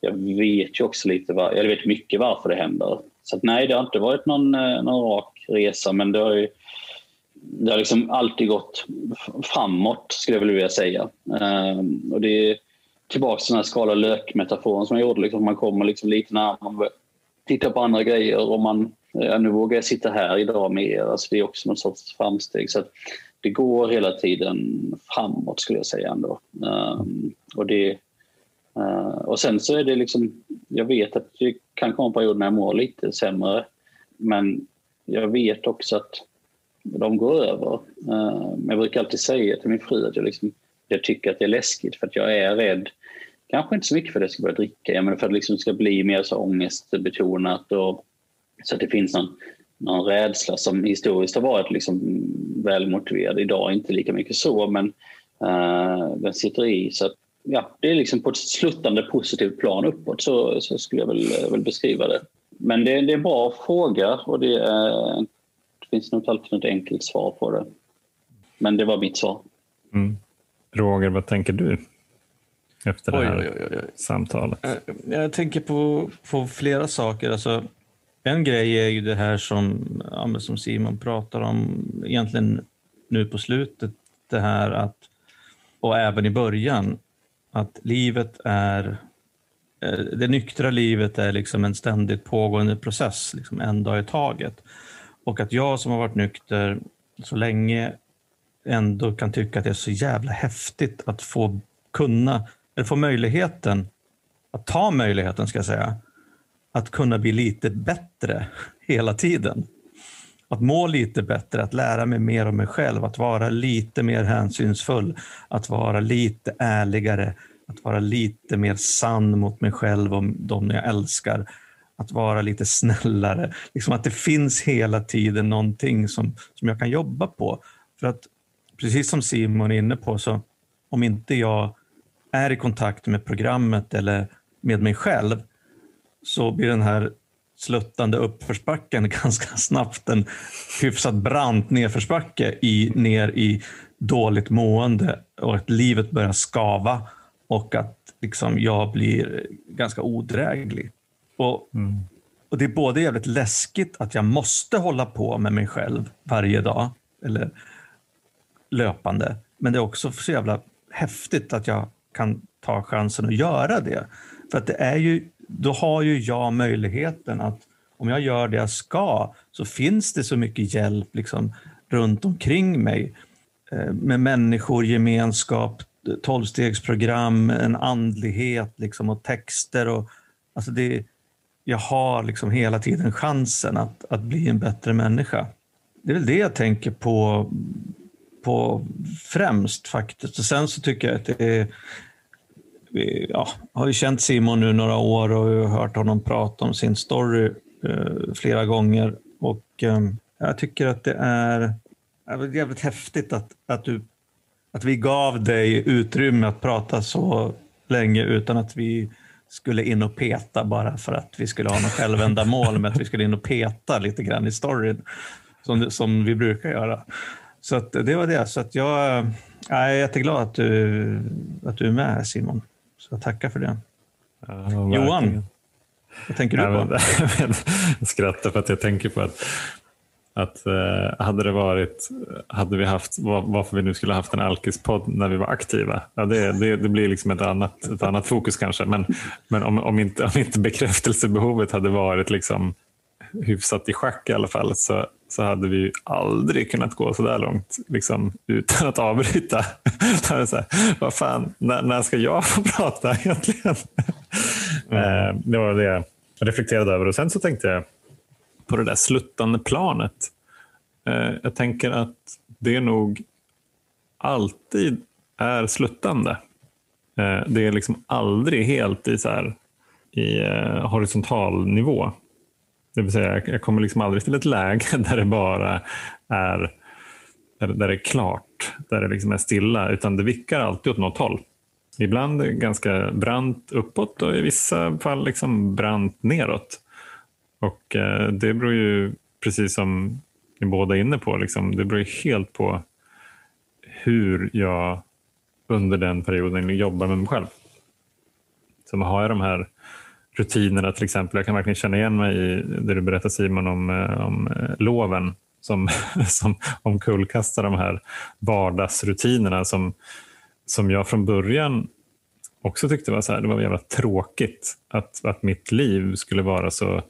jag vet ju också lite, var, jag vet mycket varför det händer. Så att, nej, det har inte varit någon, eh, någon rak resa men det har ju det har liksom alltid gått framåt skulle jag vilja säga. Um, och det är tillbaka till den här skala lök-metaforen som jag gjorde. Liksom, man kommer liksom lite närmare, man tittar på andra grejer och man, ja, nu vågar jag sitta här idag med er. Alltså, det är också något sorts framsteg. Så det går hela tiden framåt skulle jag säga ändå. Um, och, det, uh, och sen så är det liksom, jag vet att det kan komma perioder när jag mår lite sämre. Men jag vet också att de går över. Eh, men jag brukar alltid säga till min fru att jag, liksom, jag tycker att det är läskigt för att jag är rädd. Kanske inte så mycket för att jag ska börja dricka, men för att det liksom ska bli mer så ångestbetonat och så att det finns någon, någon rädsla som historiskt har varit liksom välmotiverad. Idag inte lika mycket så, men uh, den sitter i. Så att, ja, det är liksom på ett sluttande positivt plan uppåt, så, så skulle jag väl, eh, väl beskriva det. Men det, det är en bra fråga och det, är, det finns nog inte alltid något enkelt svar på det. Men det var mitt svar. Mm. Roger, vad tänker du? Efter det här oj, oj, oj, samtalet. Jag, jag tänker på, på flera saker. Alltså, en grej är ju det här som, ja, som Simon pratar om egentligen nu på slutet. Det här att, och även i början, att livet är Eh, det nyktra livet är liksom en ständigt pågående process, liksom en dag i taget. Och att jag som har varit nykter så länge ändå kan tycka att det är så jävla häftigt att få kunna, eller få möjligheten, att ta möjligheten ska jag säga, att kunna bli lite bättre *laughs* hela tiden. Att må lite bättre, att lära mig mer om mig själv, att vara lite mer hänsynsfull, att vara lite ärligare, att vara lite mer sann mot mig själv och de jag älskar. Att vara lite snällare. Liksom att det finns hela tiden någonting som, som jag kan jobba på. För att precis som Simon är inne på, så om inte jag är i kontakt med programmet eller med mig själv så blir den här sluttande uppförsbacken *laughs* ganska snabbt en hyfsat brant nedförsbacke i, ner i dåligt mående och att livet börjar skava och att liksom jag blir ganska odräglig. Och, mm. och Det är både jävligt läskigt att jag måste hålla på med mig själv varje dag eller löpande, men det är också så jävla häftigt att jag kan ta chansen att göra det. För att det är ju, då har ju jag möjligheten att om jag gör det jag ska så finns det så mycket hjälp liksom, runt omkring mig eh, med människor, gemenskap, tolvstegsprogram, en andlighet liksom, och texter. Och, alltså det, jag har liksom hela tiden chansen att, att bli en bättre människa. Det är väl det jag tänker på, på främst faktiskt. Och sen så tycker jag att det är vi ja, har ju känt Simon nu några år och hört honom prata om sin story eh, flera gånger. Och eh, jag tycker att det är, jävligt häftigt att, att, du, att vi gav dig utrymme att prata så länge utan att vi skulle in och peta bara för att vi skulle ha något självändamål med att vi skulle in och peta lite grann i storyn som, som vi brukar göra. Så det var det. Så att jag, jag är jätteglad att du, att du är med här Simon. Så jag tackar för det. Ja, Johan, vad tänker du på? *laughs* jag skrattar för att jag tänker på att, att eh, hade det varit, hade vi haft, varför vi nu skulle haft en alkispodd när vi var aktiva, ja, det, det, det, blir liksom ett annat, ett annat fokus kanske. Men, men om, om, inte, om inte bekräftelsebehovet hade varit liksom hyfsat i schack i alla fall så, så hade vi aldrig kunnat gå så där långt liksom, utan att avbryta. *laughs* så här, vad fan, när, när, ska jag få prata egentligen? Mm. det var det jag reflekterade över. Och Sen så tänkte jag på det där sluttande planet. Eh, jag tänker att det nog alltid är sluttande. Eh, det är liksom aldrig helt i, så här, i eh, horisontal nivå. Det vill säga, jag kommer liksom aldrig till ett läge *laughs* där det bara är, där det är klart, där det liksom är stilla, utan det vickar alltid åt något håll. Ibland ganska brant uppåt och i vissa fall liksom brant neråt. Och eh, det beror ju, precis som ni båda är inne på, liksom, det beror helt på hur jag under den perioden jobbar med mig själv. Så har jag de här rutinerna till exempel. Jag kan verkligen känna igen mig i det du berättar Simon om, eh, om eh, loven som, *laughs* som omkullkastar de här vardagsrutinerna som, som jag från början också tyckte var, så här, det var jävla tråkigt att, att mitt liv skulle vara så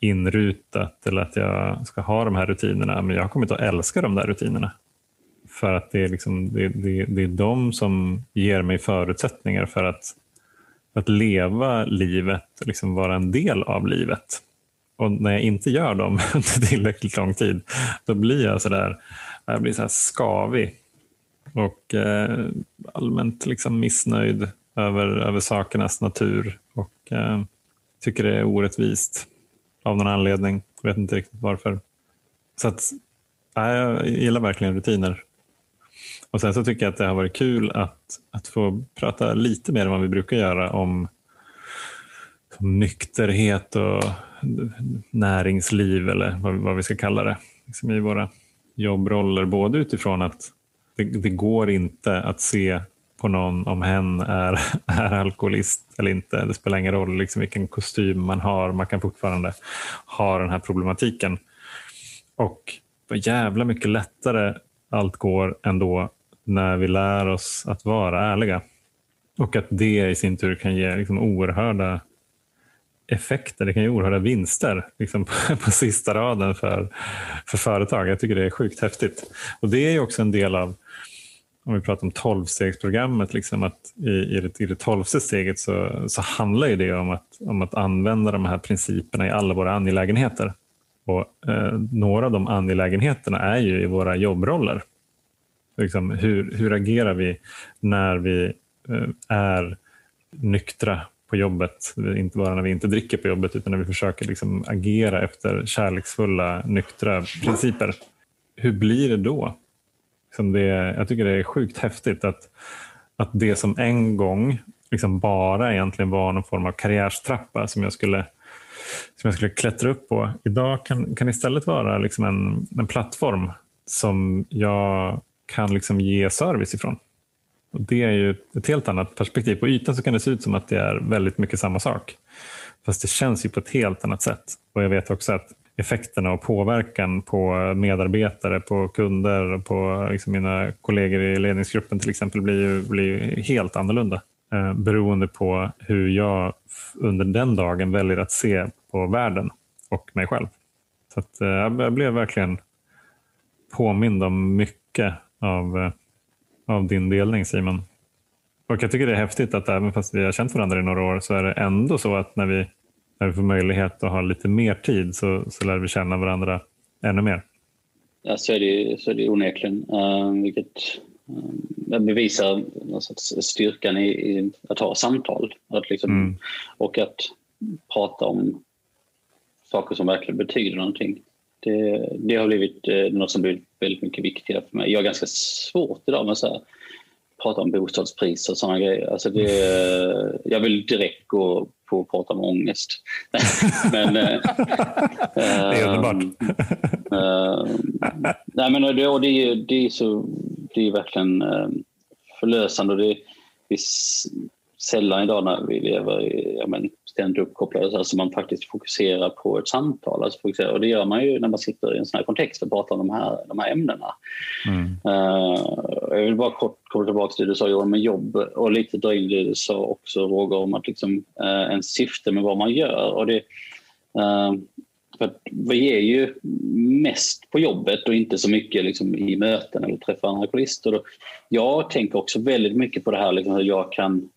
inrutat eller att jag ska ha de här rutinerna. Men jag har kommit att älska de där rutinerna. För att det är, liksom, det, det, det är de som ger mig förutsättningar för att att leva livet, liksom vara en del av livet. Och när jag inte gör dem *laughs* under tillräckligt lång tid, då blir jag sådär, jag blir så här skavig och eh, allmänt liksom missnöjd över, över sakernas natur och eh, tycker det är orättvist av någon anledning. Jag vet inte riktigt varför. Så att, ja, jag gillar verkligen rutiner. Och Sen så tycker jag att det har varit kul att, att få prata lite mer än vad vi brukar göra om, om nykterhet och näringsliv eller vad, vad vi ska kalla det liksom i våra jobbroller. Både utifrån att det, det, går inte att se på någon om hen är, *laughs* är alkoholist eller inte. Det spelar ingen roll liksom vilken kostym man har. Man kan fortfarande ha den här problematiken. Och vad jävla mycket lättare allt går ändå när vi lär oss att vara ärliga. Och att det i sin tur kan ge liksom oerhörda effekter, det kan ge oerhörda vinster liksom på, *laughs* på sista raden för, för företag. Jag tycker det är sjukt häftigt. Och det är också en del av om vi pratar om tolvstegsprogrammet, liksom att i, i, det, i det tolfte steget så, så handlar det om att, om att använda de här principerna i alla våra angelägenheter. Och, eh, några av de angelägenheterna är ju i våra jobbroller. Liksom, hur, hur agerar vi när vi eh, är nyktra på jobbet? Inte bara när vi inte dricker på jobbet utan när vi försöker liksom, agera efter kärleksfulla, nyktra principer. Hur blir det då? Liksom det, jag tycker det är sjukt häftigt att, att det som en gång liksom bara egentligen var någon form av karriärstrappa som jag skulle, som jag skulle klättra upp på. Idag kan, kan istället vara liksom en, en plattform som jag kan liksom ge service ifrån. Och det är ju ett helt annat perspektiv. På ytan så kan det se ut som att det är väldigt mycket samma sak. Fast det känns ju på ett helt annat sätt. Och jag vet också att effekterna och påverkan på medarbetare, på kunder, på liksom mina kollegor i ledningsgruppen till exempel blir, ju, blir helt annorlunda eh, beroende på hur jag under den dagen väljer att se på världen och mig själv. Så att, eh, jag blev verkligen påmind om mycket av, eh, av din delning Simon. Och Jag tycker det är häftigt att även fast vi har känt varandra i några år så är det ändå så att när vi när vi får möjlighet att ha lite mer tid så, så lär vi känna varandra ännu mer. Ja, så är det, så är det onekligen. Uh, vilket uh, bevisar styrkan i, i, att ha samtal. Att liksom, mm. Och att prata om saker som verkligen betyder någonting. Det, det har blivit eh, något som blivit väldigt mycket viktigare för mig. Jag har ganska svårt idag med att prata om bostadspriser och sådana grejer. Alltså det, jag vill direkt gå på att prata om ångest. men, äh, *laughs* det är underbart. äh, nej, men det, det, är, det, är så, det är verkligen äh, förlösande. Och det, sällan idag när vi lever i, ja, men, ständigt uppkopplade, alltså man faktiskt fokuserar på ett samtal. Alltså fokuserar, och det gör man ju när man sitter i en sån här kontext och pratar om de här, de här ämnena. Mm. Uh, jag vill bara kort komma tillbaka till det du sa Johan med jobb och lite dra in det du sa också Roger om att liksom, uh, en syfte med vad man gör. Och det, uh, för vi är ju mest på jobbet och inte så mycket liksom i möten eller träffar andra alkoholister. Jag tänker också väldigt mycket på det här liksom hur jag kan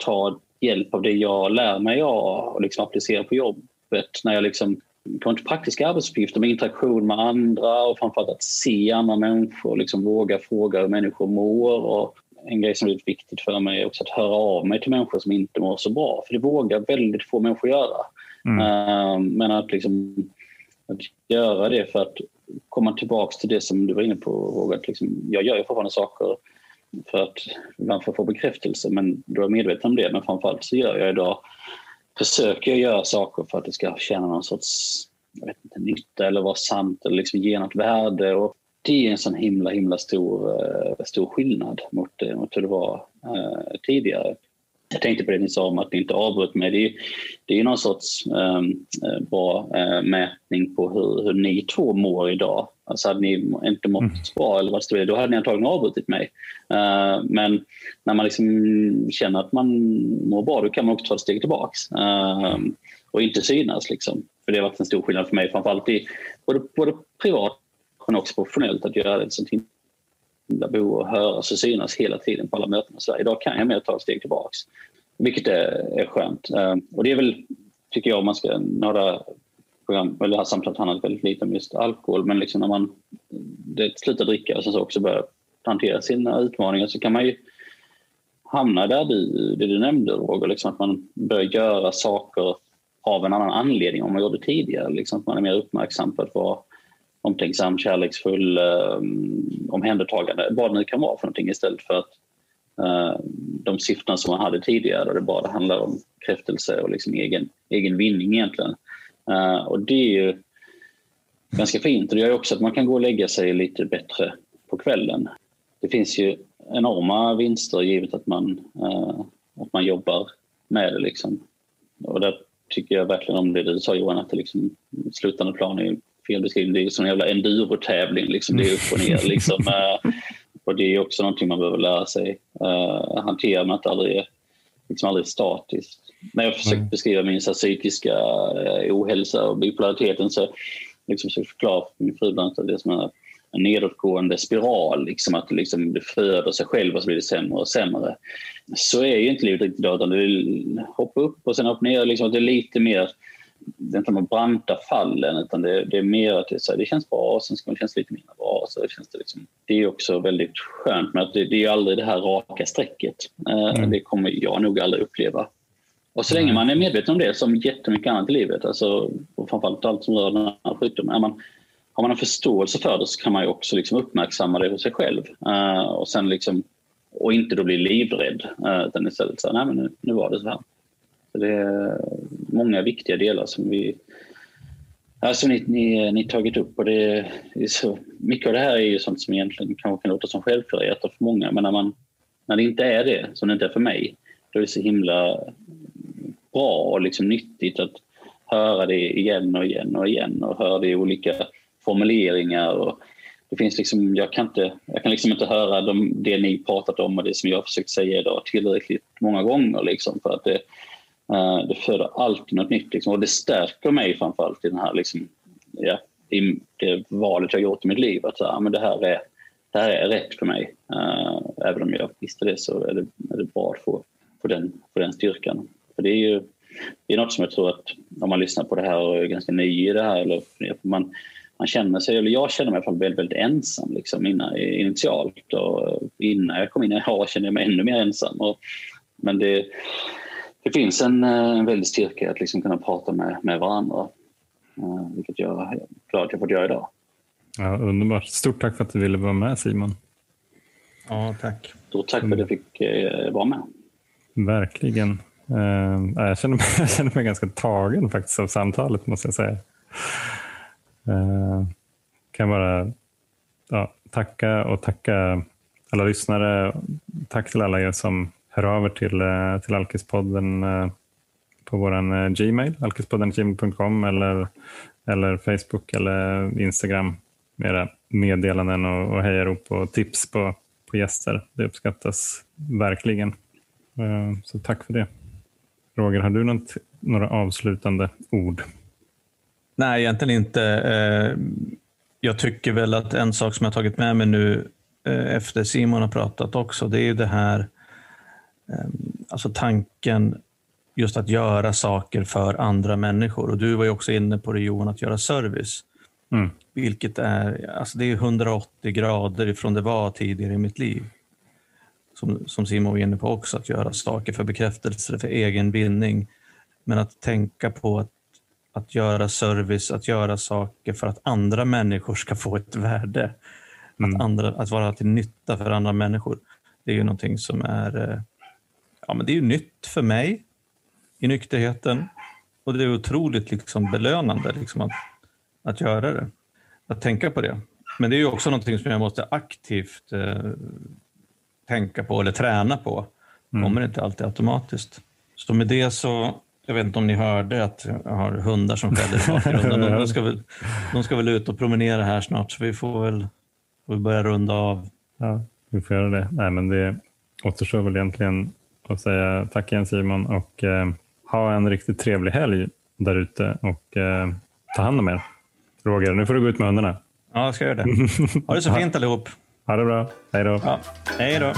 ta hjälp av det jag lär mig av och liksom applicera på jobbet när jag liksom kommer till praktiska arbetsuppgifter med interaktion med andra och framförallt att se andra människor, liksom våga fråga hur människor mår. Och en grej som är viktigt för mig är också att höra av mig till människor som inte mår så bra, för det vågar väldigt få människor göra. Mm. Uh, men att, liksom, att göra det för att komma tillbaka till det som du var inne på, Roger, liksom, jag gör ju fortfarande saker för att ibland få bekräftelse, men då är jag medveten om det. Men framförallt så gör jag idag, försöker jag göra saker för att det ska tjäna någon sorts jag vet inte, nytta eller vara sant eller liksom ge något värde. Och det är en sån himla, himla stor, eh, stor skillnad mot, eh, mot hur det var eh, tidigare. Jag tänkte på det ni sa om att ni inte avbröt mig. Det är, det är någon sorts ehm, eh, bra eh, mätning på hur, hur ni två mår idag. Alltså hade ni inte mått mm. bra eller vad det då hade ni antagligen avbrutit mig. Uh, men när man liksom känner att man mår bra, då kan man också ta ett steg tillbaks. Uh, och inte synas. Liksom. För det har varit en stor skillnad för mig, framförallt i både, både privat men också professionellt, att göra det sånt himla behov och höras och synas hela tiden på alla möten i Sverige. Idag kan jag mer ta ett steg tillbaks, vilket är, är skönt. Uh, och det är väl, tycker jag, om man ska några program, eller det här samtalet handlat väldigt lite om just alkohol, men liksom när man det slutar dricka och sen så också börjar hantera sina utmaningar så kan man ju hamna där du, det du nämnde Roger, liksom att man börjar göra saker av en annan anledning än man gjorde tidigare. Liksom att man är mer uppmärksam på att vara omtänksam, kärleksfull, um, omhändertagande, vad det nu kan vara för någonting istället för att uh, de syften som man hade tidigare där det bara handlar om kräftelse och liksom egen, egen vinning egentligen. Uh, och det är ju ganska fint och det gör också att man kan gå och lägga sig lite bättre på kvällen. Det finns ju enorma vinster givet att man, uh, att man jobbar med det. Liksom. Och där tycker jag verkligen om det du sa Johan, att det liksom, slutande plan är fel beskrivning. Det är som en jävla endurotävling, liksom. det är upp och ner. Liksom. Uh, *laughs* och det är också någonting man behöver lära sig uh, hantera, men att aldrig liksom aldrig statiskt. När jag försökt mm. beskriva min så psykiska eh, ohälsa och bipolariteten så liksom förklara för min fru bland annat att det är som en, en nedåtgående spiral. Liksom, att liksom, det föder sig själv och så blir det sämre och sämre. Så är ju inte livet riktigt idag utan det hoppar upp och sen upp ner. Liksom, det är lite mer det är inte de branta fallen utan det, det, är mer att det, så här, det känns bra och sen ska det kännas lite mindre bra. Så det, känns det, liksom, det är också väldigt skönt med att det, det är aldrig det här raka strecket. Eh, mm. Det kommer jag nog aldrig uppleva. Och så länge man är medveten om det som jättemycket annat i livet, alltså, och framförallt allt som rör den här sjukdomen, man, har man en förståelse för det så kan man ju också liksom uppmärksamma det hos sig själv. Uh, och, sen liksom, och inte då bli livrädd, uh, utan istället säga nej men nu, nu var det så här. Det är många viktiga delar som vi Alltså ni, ni, ni tagit upp och det är så, mycket av det här är ju sånt som egentligen kanske kan låta som självklarheter för många men när, man, när det inte är det, som det inte är för mig, då är det så himla bra och liksom nyttigt att höra det igen och igen och igen och höra det i olika formuleringar. Och det finns liksom, jag, kan inte, jag kan liksom inte höra de, det ni pratat om och det som jag försökt säga idag tillräckligt många gånger. Liksom, för att det, Eh, det föder alltid något nytt liksom, och det stärker mig framförallt i, den här, liksom, ja, i det valet jag gjort i mitt liv. Att uh, men det, här är, det här är rätt för mig. Uh, även om jag visste det så är det, är det bra att få, få, den, få den styrkan. För det är ju det är något som jag tror att om man lyssnar på det här och är ganska ny i det här, eller man, man känner sig, eller jag känner mig i alla fall väldigt, väldigt ensam liksom innan, initialt och innan jag kom in i HA kände jag mig ännu mer ensam. Och, men det, det finns en, en väldig styrka att liksom kunna prata med, med varandra, uh, vilket jag är glad att jag fått göra idag. Ja, underbart. Stort tack för att du ville vara med Simon. Ja, tack. Stort tack för att jag fick uh, vara med. Verkligen. Uh, jag, känner mig, *laughs* jag känner mig ganska tagen faktiskt av samtalet måste jag säga. Uh, kan bara ja, tacka och tacka alla lyssnare. Tack till alla er som hör av er till, eh, till Alkispodden eh, på vår eh, Gmail, alkispodden.gmail.com eller, eller Facebook eller Instagram med era meddelanden och, och hejarop och tips på, på gäster. Det uppskattas verkligen. Så tack för det. Roger, har du något, några avslutande ord? Nej, egentligen inte. Jag tycker väl att en sak som jag tagit med mig nu efter Simon har pratat också, det är ju det här, eh, alltså tanken just att göra saker för andra människor. Och Du var ju också inne på det Johan, att göra service. Mm. Vilket är, alltså det är 180 grader ifrån det var tidigare i mitt liv som, som Simon var inne på också, att göra saker för bekräftelse, för egen vinning. Men att tänka på att, att göra service, att göra saker för att andra människor ska få ett värde. Mm. Att, andra, att vara till nytta för andra människor. Det är ju någonting som är, eh, ja, men det är ju nytt för mig i nykterheten. Och det är otroligt liksom belönande liksom att, att göra det. Att tänka på det. Men det är ju också någonting som jag måste aktivt eh, tänka på eller träna på. Mm. kommer inte alltid automatiskt. Så med det så, jag vet inte om ni hörde att jag har hundar som skäller i *laughs* bakgrunden. De, de, ska väl, de ska väl ut och promenera här snart, så vi får väl, får börja runda av. Ja, vi får göra det. Nej, men det återstår väl egentligen att säga tack igen Simon och eh, ha en riktigt trevlig helg där ute och eh, ta hand om er. Roger, nu får du gå ut med hundarna. Ja, jag ska göra det. *laughs* Ha det så fint allihop. Ha det bra. Hej då. Ja, hej då.